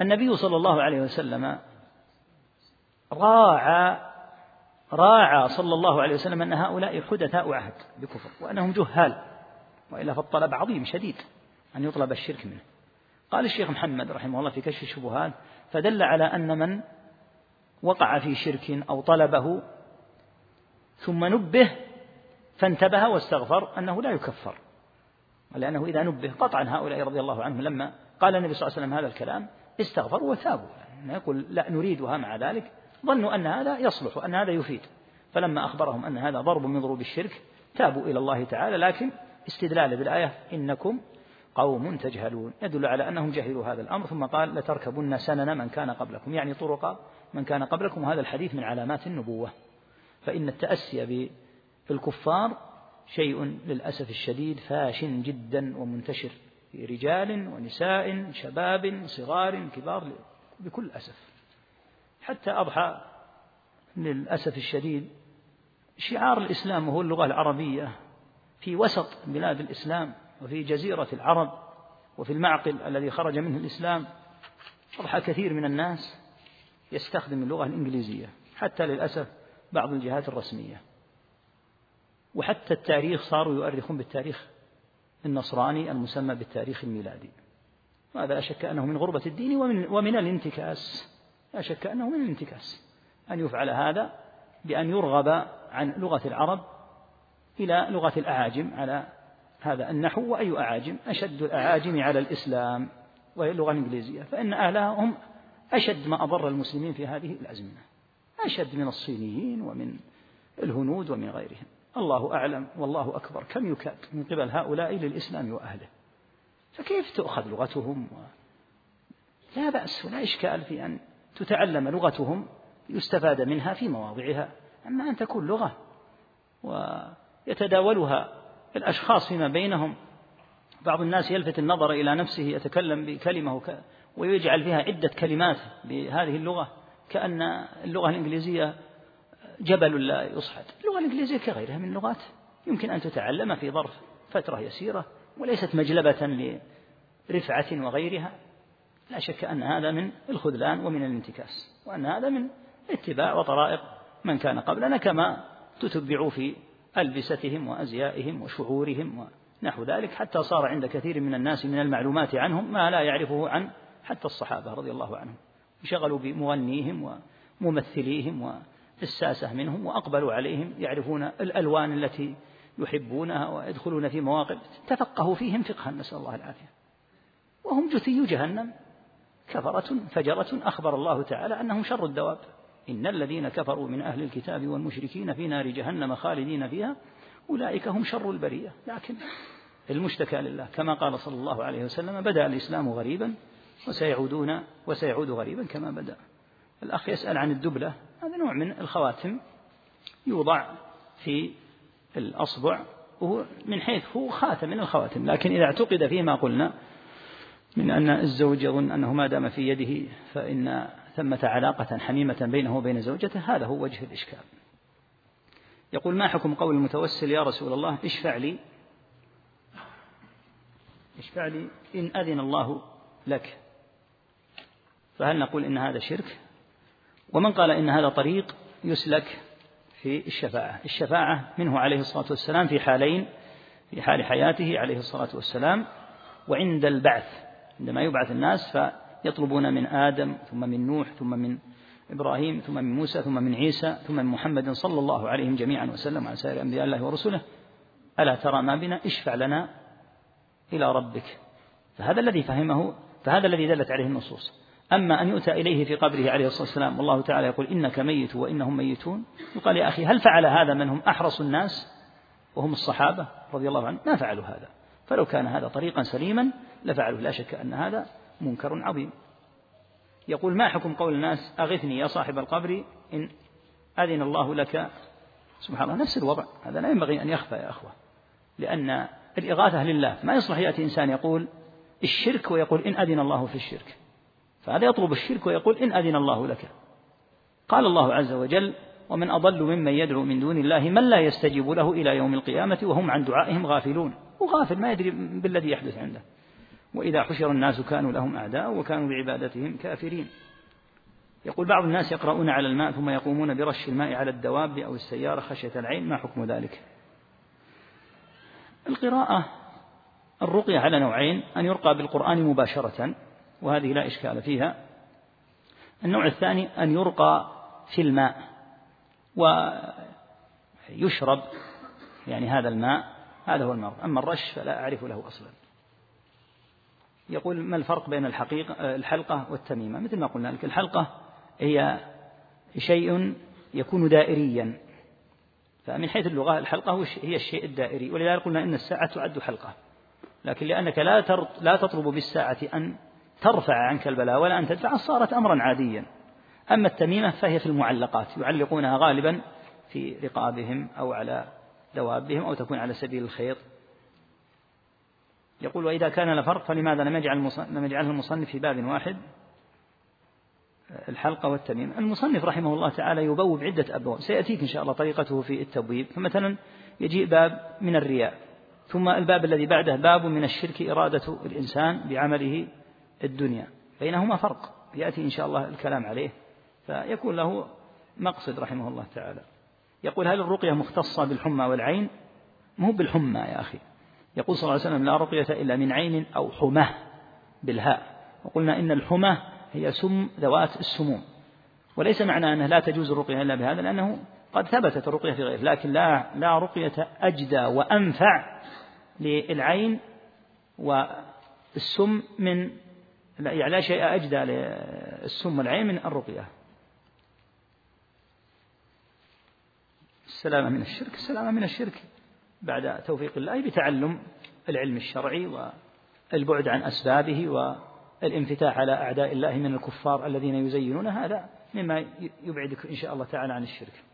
النبي صلى الله عليه وسلم راعى راعى صلى الله عليه وسلم أن هؤلاء حدثاء عهد بكفر وأنهم جهال وإلا فالطلب عظيم شديد أن يطلب الشرك منه. قال الشيخ محمد رحمه الله في كشف الشبهات فدل على أن من وقع في شرك أو طلبه ثم نبه فانتبه واستغفر أنه لا يكفر لأنه إذا نبه قطعا هؤلاء رضي الله عنهم لما قال النبي صلى الله عليه وسلم هذا الكلام استغفروا وتابوا يعني يقول لا نريدها مع ذلك ظنوا أن هذا يصلح وأن هذا يفيد. فلما أخبرهم أن هذا ضرب من ضروب الشرك تابوا إلى الله تعالى لكن استدلال بالآية إنكم قوم تجهلون. يدل على أنهم جهلوا هذا الأمر ثم قال لتركبن سنن من كان قبلكم يعني طرق من كان قبلكم وهذا الحديث من علامات النبوة. فإن التأسي بالكفار شيء للأسف الشديد فاش جدا ومنتشر في رجال ونساء شباب صغار كبار بكل أسف. حتى أضحى للأسف الشديد شعار الإسلام وهو اللغة العربية في وسط بلاد الإسلام وفي جزيرة العرب وفي المعقل الذي خرج منه الإسلام. أضحى كثير من الناس يستخدم اللغة الإنجليزية حتى للأسف بعض الجهات الرسمية. وحتى التاريخ صاروا يؤرخون بالتاريخ النصراني المسمى بالتاريخ الميلادي. وهذا لا شك أنه من غربة الدين ومن, ومن الانتكاس. لا شك أنه من الانتكاس. أن يفعل هذا بأن يرغب عن لغة العرب إلى لغة الأعاجم على هذا النحو. وأي أعاجم؟ أشد الأعاجم على الإسلام وهي اللغة الإنجليزية. فإن أهلها هم أشد ما أضر المسلمين في هذه الأزمنة. أشد من الصينيين ومن الهنود ومن غيرهم. الله أعلم والله أكبر. كم يكاد من قبل هؤلاء للإسلام وأهله؟ فكيف تؤخذ لغتهم. لا بأس ولا إشكال في أن تتعلم لغتهم يستفاد منها في مواضعها. أما أن تكون لغة ويتداولها الأشخاص فيما بينهم بعض الناس يلفت النظر إلى نفسه يتكلم بكلمة ويجعل فيها عدة كلمات بهذه اللغة كأن اللغة الإنجليزية جبل لا يصعد. اللغة الإنجليزية كغيرها من اللغات. يمكن أن تتعلم في ظرف فترة يسيرة وليست مجلبة لرفعة وغيرها. لا شك أن هذا من الخذلان ومن الانتكاس وأن هذا من اتباع وطرائق من كان قبلنا كما تتبعوا في ألبستهم وأزيائهم وشعورهم ونحو ذلك. حتى صار عند كثير من الناس من المعلومات عنهم ما لا يعرفه عن حتى الصحابة رضي الله عنهم. انشغلوا بمغنيهم وممثليهم والساسة منهم وأقبلوا عليهم يعرفون الألوان التي يحبونها ويدخلون في مواقف تفقهوا فيهم فقها نسأل الله العافية. وهم جثي جهنم كفرة فجرة أخبر الله تعالى أنهم شر الدواب. إن الذين كفروا من أهل الكتاب والمشركين في نار جهنم خالدين فيها أولئك هم شر البرية. لكن المشتكى لله كما قال صلى الله عليه وسلم بدأ الإسلام غريبا وسيعودون وسيعود غريبا كما بدأ. الأخ يسأل عن الدبلة هذا نوع من الخواتم يوضع في الأصبع وهو من حيث هو خاتم من الخواتم. لكن إذا اعتقد فيه ما قلنا من أن الزوج يظن أنه ما دام في يده فإن ثمة علاقة حميمة بينه وبين زوجته هذا هو وجه الإشكال. يقول ما حكم قول المتوسل يا رسول الله اشفع لي اشفع لي إن أذن الله لك فهل نقول إن هذا شرك؟ ومن قال إن هذا طريق يسلك في الشفاعة. الشفاعة منه عليه الصلاة والسلام في حالين في حال حياته عليه الصلاة والسلام وعند البعث عندما يبعث الناس فيطلبون من آدم ثم من نوح ثم من إبراهيم ثم من موسى ثم من عيسى ثم من محمد صلى الله عليهم جميعا وسلم على سائر أنبياء الله ورسله. ألا ترى ما بنا؟ اشفع لنا إلى ربك. فهذا الذي فهمه فهذا الذي دلت عليه النصوص. أما أن يؤتى إليه في قبره عليه الصلاة والسلام والله تعالى يقول إنك ميت وإنهم ميتون. يقال يا أخي هل فعل هذا من هم أحرص الناس وهم الصحابة رضي الله عنهم؟ ما فعلوا هذا. فلو كان هذا طريقا سليما لفعلوا لا شك أن هذا منكر عظيم. يقول ما حكم قول الناس أغثني يا صاحب القبر إن أذن الله لك؟ سبحان الله نفس الوضع. هذا لا ينبغي أن يخفى يا أخوة. لأن الإغاثة لله ما يصلح يأتي إنسان يقول الشرك ويقول إن أذن الله في الشرك. فهذا يطلب الشرك ويقول إن أذن الله لك. قال الله عز وجل ومن أضل ممن يدعو من دون الله من لا يستجيب له إلى يوم القيامة وهم عن دعائهم غافلون. وغافل ما يدري بالذي يحدث عنده. وإذا حشر الناس كانوا لهم أعداء وكانوا بعبادتهم كافرين. يقول بعض الناس يقرؤون على الماء ثم يقومون برش الماء على الدواب أو السيارة خشية العين ما حكم ذلك؟ القراءة الرقية على نوعين أن يرقى بالقرآن مباشرة وهذه لا إشكال فيها. النوع الثاني أن يرقى في الماء ويشرب يعني هذا الماء هذا هو المرض. أما الرش فلا أعرف له أصلا. يقول ما الفرق بين الحقيقة الحلقة والتميمة؟ مثل ما قلنا لك الحلقة هي شيء يكون دائريا. فمن حيث اللغة الحلقة هي الشيء الدائري. ولذلك قلنا إن الساعة تعد حلقة. لكن لأنك لا لا تطلب بالساعة أن ترفع عنك البلاء ولا أن تدفع صارت أمرا عاديا. أما التميمة فهي في المعلقات يعلقونها غالبا في رقابهم أو على دوابهم أو تكون على سبيل الخيط يقول وإذا كان لفرق فلماذا لم يجعل لم يجعله المصنف في باب واحد؟ الحلقة والتميم المصنف رحمه الله تعالى يبوب عدة أبواب سيأتيك إن شاء الله طريقته في التبويب. فمثلا يجيء باب من الرياء ثم الباب الذي بعده باب من الشرك إرادة الإنسان بعمله الدنيا. بينهما فرق. يأتي إن شاء الله الكلام عليه. فيكون له مقصد رحمه الله تعالى. يقول هل الرقية مختصة بالحمى والعين؟ مو بالحمى يا أخي. يقول صلى الله عليه وسلم لا رقية إلا من عين أو حمى بالهاء. وقلنا إن الحمى هي سم ذوات السموم. وليس معنى أنه لا تجوز الرقية إلا بهذا لأنه قد ثبتت الرقية في غيره لكن لا لا رقية أجدى وأنفع للعين والسم من يعني لا شيء أجدى للسم والعين من الرقية. السلامة من الشرك السلامة من الشرك بعد توفيق الله بتعلم العلم الشرعي والبعد عن أسبابه والانفتاح على أعداء الله من الكفار الذين يزينون هذا مما يبعدك إن شاء الله تعالى عن الشرك.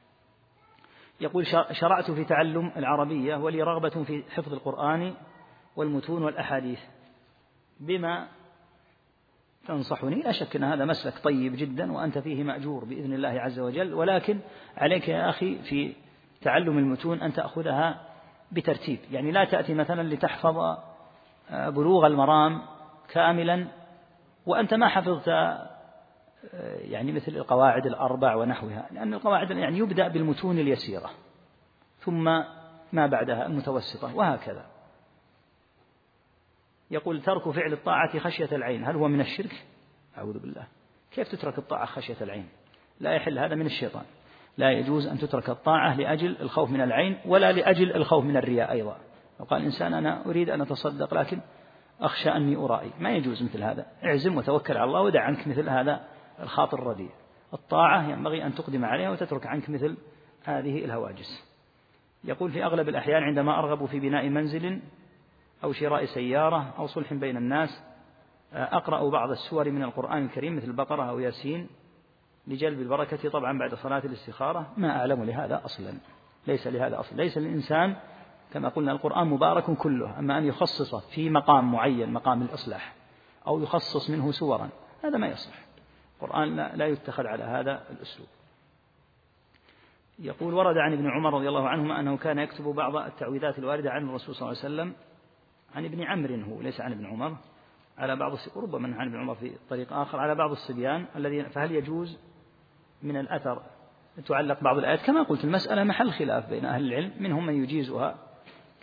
يقول شرعت في تعلم العربية ولي رغبة في حفظ القرآن والمتون والأحاديث بما تنصحني لا شك أن هذا مسلك طيب جدا وأنت فيه مأجور بإذن الله عز وجل ولكن عليك يا أخي في تعلم المتون أن تأخذها بترتيب. يعني لا تأتي مثلا لتحفظ آه، بلوغ المرام كاملا وأنت ما حفظت آه، يعني مثل القواعد الأربع ونحوها لأن القواعد يعني يبدأ بالمتون اليسيرة ثم ما بعدها المتوسطة وهكذا. يقول ترك فعل الطاعة خشية العين. هل هو من الشرك؟ أعوذ بالله. كيف تترك الطاعة خشية العين؟ لا يحل هذا من الشيطان. لا يجوز أن تترك الطاعة لأجل الخوف من العين ولا لأجل الخوف من الرياء أيضا. لو قال الإنسان أنا أريد أن أتصدق لكن أخشى أني أرائي. ما يجوز مثل هذا. اعزم وتوكل على الله ودع عنك مثل هذا الخاطر الرديء. الطاعة ينبغي أن تقدم عليها وتترك عنك مثل هذه الهواجس. يقول في أغلب الأحيان عندما أرغب في بناء منزل أو شراء سيارة أو صلح بين الناس. أقرأ بعض السور من القرآن الكريم مثل البقرة أو ياسين لجلب البركة. طبعا بعد صلاة الاستخارة ما أعلم لهذا أصلا. ليس لهذا أصلا. ليس للإنسان كما قلنا القرآن مبارك كله. أما أن يخصص في مقام معين مقام الإصلاح أو يخصص منه سورا هذا ما يصلح القرآن لا يتخذ على هذا الأسلوب. يقول ورد عن ابن عمر رضي الله عنهما أنه كان يكتب بعض التعويذات الواردة عن الرسول صلى الله عليه وسلم عن ابن عمرو هو ليس عن ابن عمر. على بعض ربما عن ابن عمر في طريق آخر. على بعض الصبيان الذين فهل يجوز من الأثر تعلق بعض الآيات؟ كما قلت المسألة محل خلاف بين أهل العلم منهم من يجيزها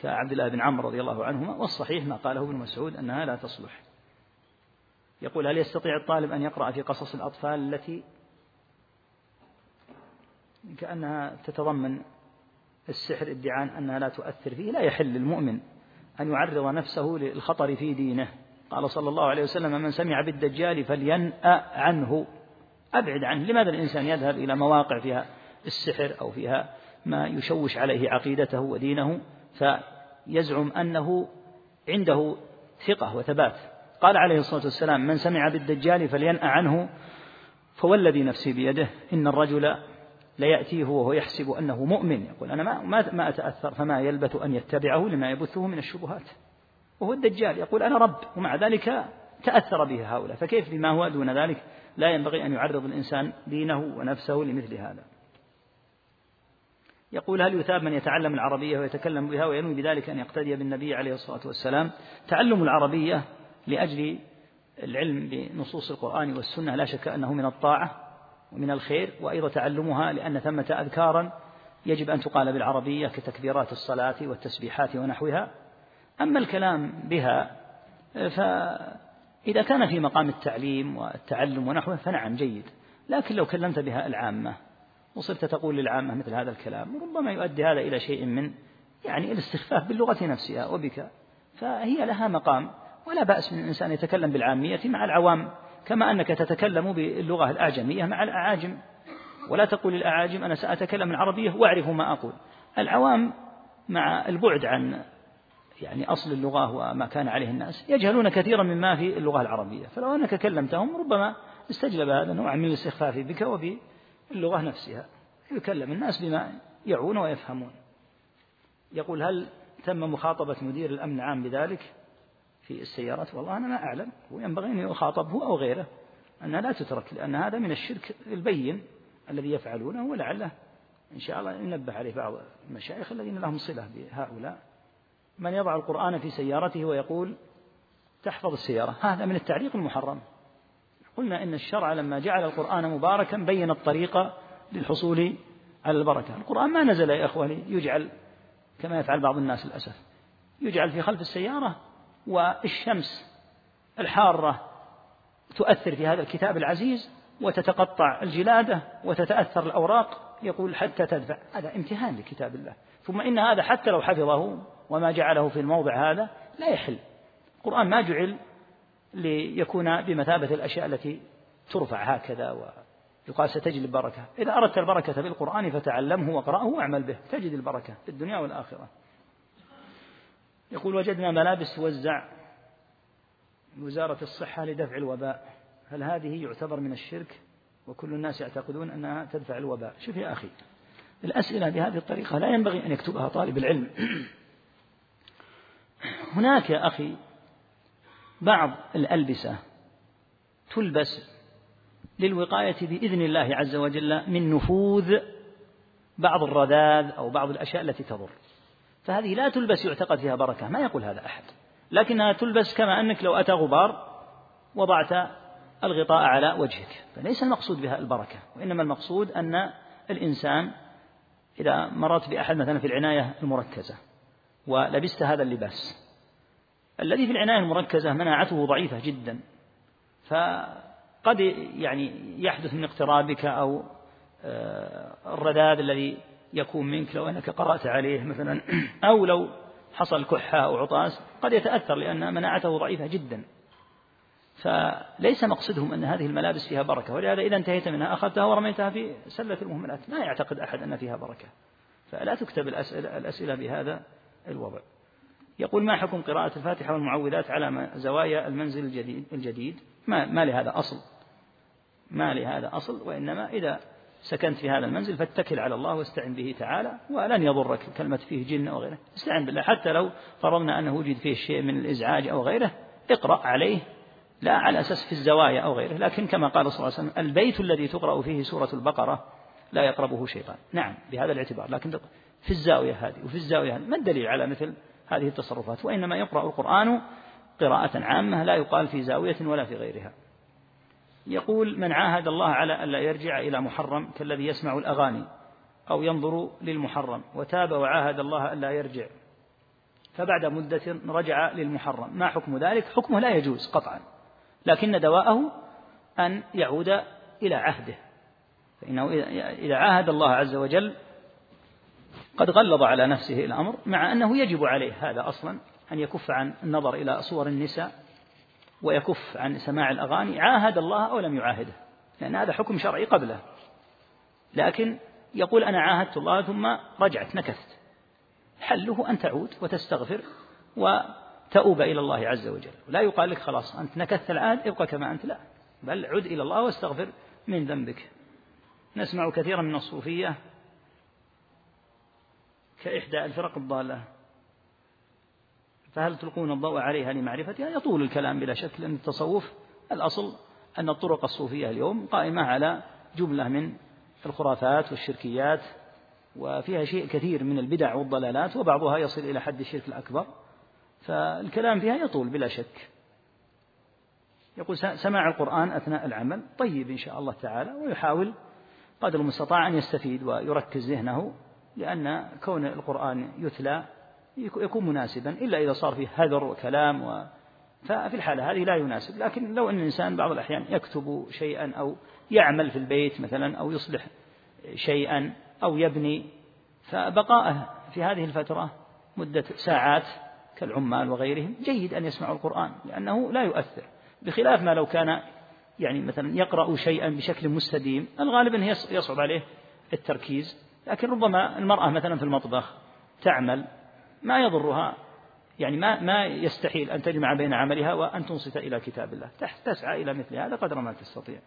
كعبد الله بن عمرو رضي الله عنهما والصحيح ما قاله ابن مسعود أنها لا تصلح. يقول هل يستطيع الطالب أن يقرأ في قصص الأطفال التي كأنها تتضمن السحر ادعاء أنها لا تؤثر فيه؟ لا يحل للمؤمن أن يعرض نفسه للخطر في دينه. قال صلى الله عليه وسلم من سمع بالدجال فلينأ عنه. أبعد عنه. لماذا الإنسان يذهب إلى مواقع فيها السحر أو فيها ما يشوش عليه عقيدته ودينه فيزعم أنه عنده ثقة وثبات. قال عليه الصلاة والسلام من سمع بالدجال فلينأ عنه. فوالذي نفسي بيده إن الرجل ليأتيه وهو يحسب أنه مؤمن. يقول أنا ما, ما أتأثر فما يلبث أن يتبعه لما يبثه من الشبهات. وهو الدجال. يقول أنا رب ومع ذلك تأثر به هؤلاء. فكيف بما هو دون ذلك؟ لا ينبغي أن يعرض الإنسان دينه ونفسه لمثل هذا. يقول هل يثاب من يتعلم العربية ويتكلم بها وينوي بذلك أن يقتدي بالنبي عليه الصلاة والسلام؟ تعلم العربية لأجل العلم بنصوص القرآن والسنة لا شك أنه من الطاعة. ومن الخير وأيضا تعلمها لأن ثمة أذكارا يجب أن تقال بالعربية كتكبيرات الصلاة والتسبيحات ونحوها. أما الكلام بها فإذا كان في مقام التعليم والتعلم ونحوه فنعم جيد. لكن لو كلمت بها العامة وصرت تقول للعامة مثل هذا الكلام ربما يؤدي هذا إلى شيء من يعني الاستخفاف باللغة نفسها وبك. فهي لها مقام ولا بأس من الإنسان يتكلم بالعامية مع العوام كما أنك تتكلم باللغة الأعجمية مع الأعاجم. ولا تقول للأعاجم أنا سأتكلم العربية وأعرف ما أقول. العوام مع البعد عن يعني أصل اللغة وما كان عليه الناس يجهلون كثيرا مما في اللغة العربية. فلو أنك كلمتهم ربما استجلب هذا نوع من الاستخفاف بك وباللغة نفسها. يكلم الناس بما يعون ويفهمون. يقول هل تم مخاطبة مدير الأمن العام بذلك؟ في السيارات. والله أنا ما أعلم. وينبغي أن يخاطب هو أو غيره أنها لا تترك لأن هذا من الشرك البين الذي يفعلونه ولعله إن شاء الله ينبه عليه بعض المشايخ الذين لهم صلة بهؤلاء. من يضع القرآن في سيارته ويقول تحفظ السيارة. هذا من التعليق المحرم. قلنا إن الشرع لما جعل القرآن مباركا بين الطريقة للحصول على البركة. القرآن ما نزل يا إخواني يجعل كما يفعل بعض الناس للأسف يجعل في خلف السيارة والشمس الحارة تؤثر في هذا الكتاب العزيز وتتقطع الجلادة وتتأثر الأوراق يقول حتى تدفع. هذا امتهان لكتاب الله. ثم إن هذا حتى لو حفظه وما جعله في الموضع هذا لا يحل. القرآن ما جعل ليكون بمثابة الأشياء التي ترفع هكذا ويقال ستجد البركة. إذا أردت البركة بالقرآن فتعلمه واقرأه واعمل به. تجد البركة في الدنيا والآخرة. يقول وجدنا ملابس توزع وزارة الصحة لدفع الوباء. هل هذه يعتبر من الشرك؟ وكل الناس يعتقدون أنها تدفع الوباء. شوف يا أخي الأسئلة بهذه الطريقة لا ينبغي أن يكتبها طالب العلم. هناك يا أخي بعض الألبسة تلبس للوقاية بإذن الله عز وجل من نفوذ بعض الرذاذ أو بعض الأشياء التي تضر. فهذه لا تلبس يعتقد فيها بركة ما يقول هذا أحد. لكنها تلبس كما أنك لو أتى غبار وضعت الغطاء على وجهك. فليس المقصود بها البركة وإنما المقصود أن الإنسان إذا مررت بأحد مثلا في العناية المركزة ولبست هذا اللباس الذي في العناية المركزة مناعته ضعيفة جدا فقد يعني يحدث من اقترابك أو آه، الرذاذ الذي يكون منك لو أنك قرأت عليه مثلا. أو لو حصل كحة أو عطاس قد يتأثر لأن مناعته ضعيفة جدا. فليس مقصدهم أن هذه الملابس فيها بركة. ولهذا إذا انتهيت منها أخذتها ورميتها في سلة المهملات. ما يعتقد أحد أن فيها بركة. فلا تكتب الأسئلة, الأسئلة بهذا الوضع. يقول ما حكم قراءة الفاتحة والمعوذات على زوايا المنزل الجديد, الجديد. ما, ما لهذا أصل. ما لهذا أصل وإنما إذا سكنت في هذا المنزل فاتكل على الله واستعن به تعالى ولن يضرك كلمة فيه جن أو غيره. استعن بالله حتى لو فرضنا أنه وجد فيه شيء من الإزعاج أو غيره اقرأ عليه لا على أساس في الزوايا أو غيره. لكن كما قال صلى الله عليه وسلم البيت الذي تقرأ فيه سورة البقرة لا يقربه شيطان. نعم بهذا الاعتبار. لكن في الزاوية هذه وفي الزاوية هذه ما الدليل على مثل هذه التصرفات؟ وإنما يقرأ القرآن قراءة عامة لا يقال في زاوية ولا في غيرها. يقول من عاهد الله على ألا يرجع إلى محرم كالذي يسمع الأغاني أو ينظر للمحرم وتاب وعاهد الله ألا يرجع. فبعد مدة رجع للمحرم. ما حكم ذلك؟ حكمه لا يجوز قطعا. لكن دواءه أن يعود إلى عهده. فإنه إذا عاهد الله عز وجل قد غلظ على نفسه الأمر مع أنه يجب عليه هذا أصلا أن يكف عن النظر إلى صور النساء. ويكف عن سماع الأغاني عاهد الله أو لم يعاهده لأن هذا حكم شرعي قبله. لكن يقول أنا عاهدت الله ثم رجعت نكثت. حله أن تعود وتستغفر وتؤوب إلى الله عز وجل. لا يقال لك خلاص أنت نكثت العهد ابقى كما أنت لا. بل عد إلى الله واستغفر من ذنبك. نسمع كثيرا من الصوفية كإحدى الفرق الضالة. فهل تلقون الضوء عليها لمعرفتها؟ يطول الكلام بلا شك لأن التصوف الأصل أن الطرق الصوفية اليوم قائمة على جملة من الخرافات والشركيات وفيها شيء كثير من البدع والضلالات وبعضها يصل إلى حد الشرك الأكبر. فالكلام فيها يطول بلا شك. يقول سماع القرآن أثناء العمل. طيب إن شاء الله تعالى ويحاول قدر المستطاع أن يستفيد ويركز ذهنه لأن كون القرآن يتلى يكون مناسبا إلا إذا صار فيه هذر وكلام و ففي الحالة هذه لا يناسب. لكن لو أن الإنسان بعض الأحيان يكتب شيئا أو يعمل في البيت مثلا أو يصلح شيئا أو يبني فبقاءه في هذه الفترة مدة ساعات كالعمال وغيرهم جيد أن يسمعوا القرآن لأنه لا يؤثر. بخلاف ما لو كان يعني مثلا يقرأ شيئا بشكل مستديم الغالب أنه يصعب عليه التركيز. لكن ربما المرأة مثلا في المطبخ تعمل ما يضرها. يعني ما ما يستحيل أن تجمع بين عملها وأن تنصت إلى كتاب الله. تسعى إلى مثل هذا قدر ما تستطيع.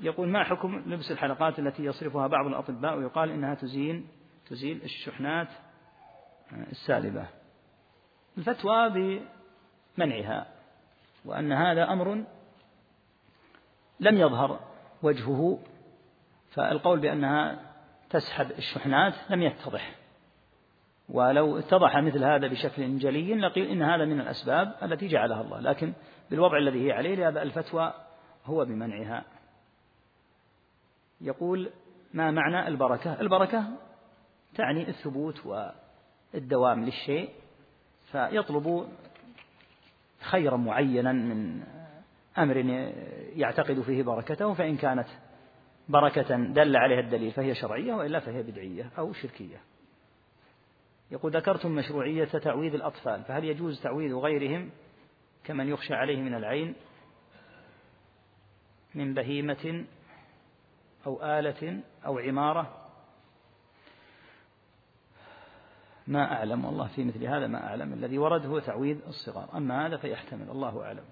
يقول ما حكم لبس الحلقات التي يصرفها بعض الأطباء ويقال إنها تزين تزيل الشحنات السالبة. الفتوى بمنعها وأن هذا أمر لم يظهر وجهه فالقول بأنها تسحب الشحنات لم يتضح. ولو اتضح مثل هذا بشكل جلي لقيل إن هذا من الأسباب التي جعلها الله. لكن بالوضع الذي هي عليه لهذا الفتوى هو بمنعها. يقول ما معنى البركة؟ البركة تعني الثبوت والدوام للشيء فيطلب خيرا معينا من أمر يعتقد فيه بركته فإن كانت بركة دل عليها الدليل فهي شرعية وإلا فهي بدعية أو شركية. يقول ذكرتم مشروعية تعويذ الأطفال فهل يجوز تعويذ غيرهم كمن يخشى عليه من العين؟ من بهيمة أو آلة أو عمارة؟ ما أعلم والله في مثل هذا ما أعلم الذي ورد هو تعويذ الصغار. أما هذا فيحتمل الله أعلم.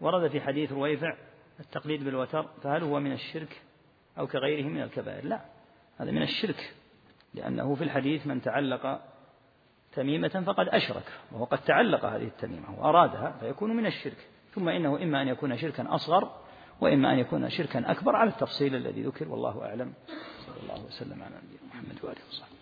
ورد في حديث رويفع التقليد بالوتر فهل هو من الشرك أو كغيره من الكبائر؟ لا هذا من الشرك لأنه في الحديث من تعلق تميمة فقد أشرك وهو قد تعلق هذه التميمة وأرادها فيكون من الشرك. ثم إنه إما أن يكون شركا أصغر وإما أن يكون شركا أكبر على التفصيل الذي ذكر والله أعلم. صلى الله وسلم على نبينا محمد وآله وصحبه.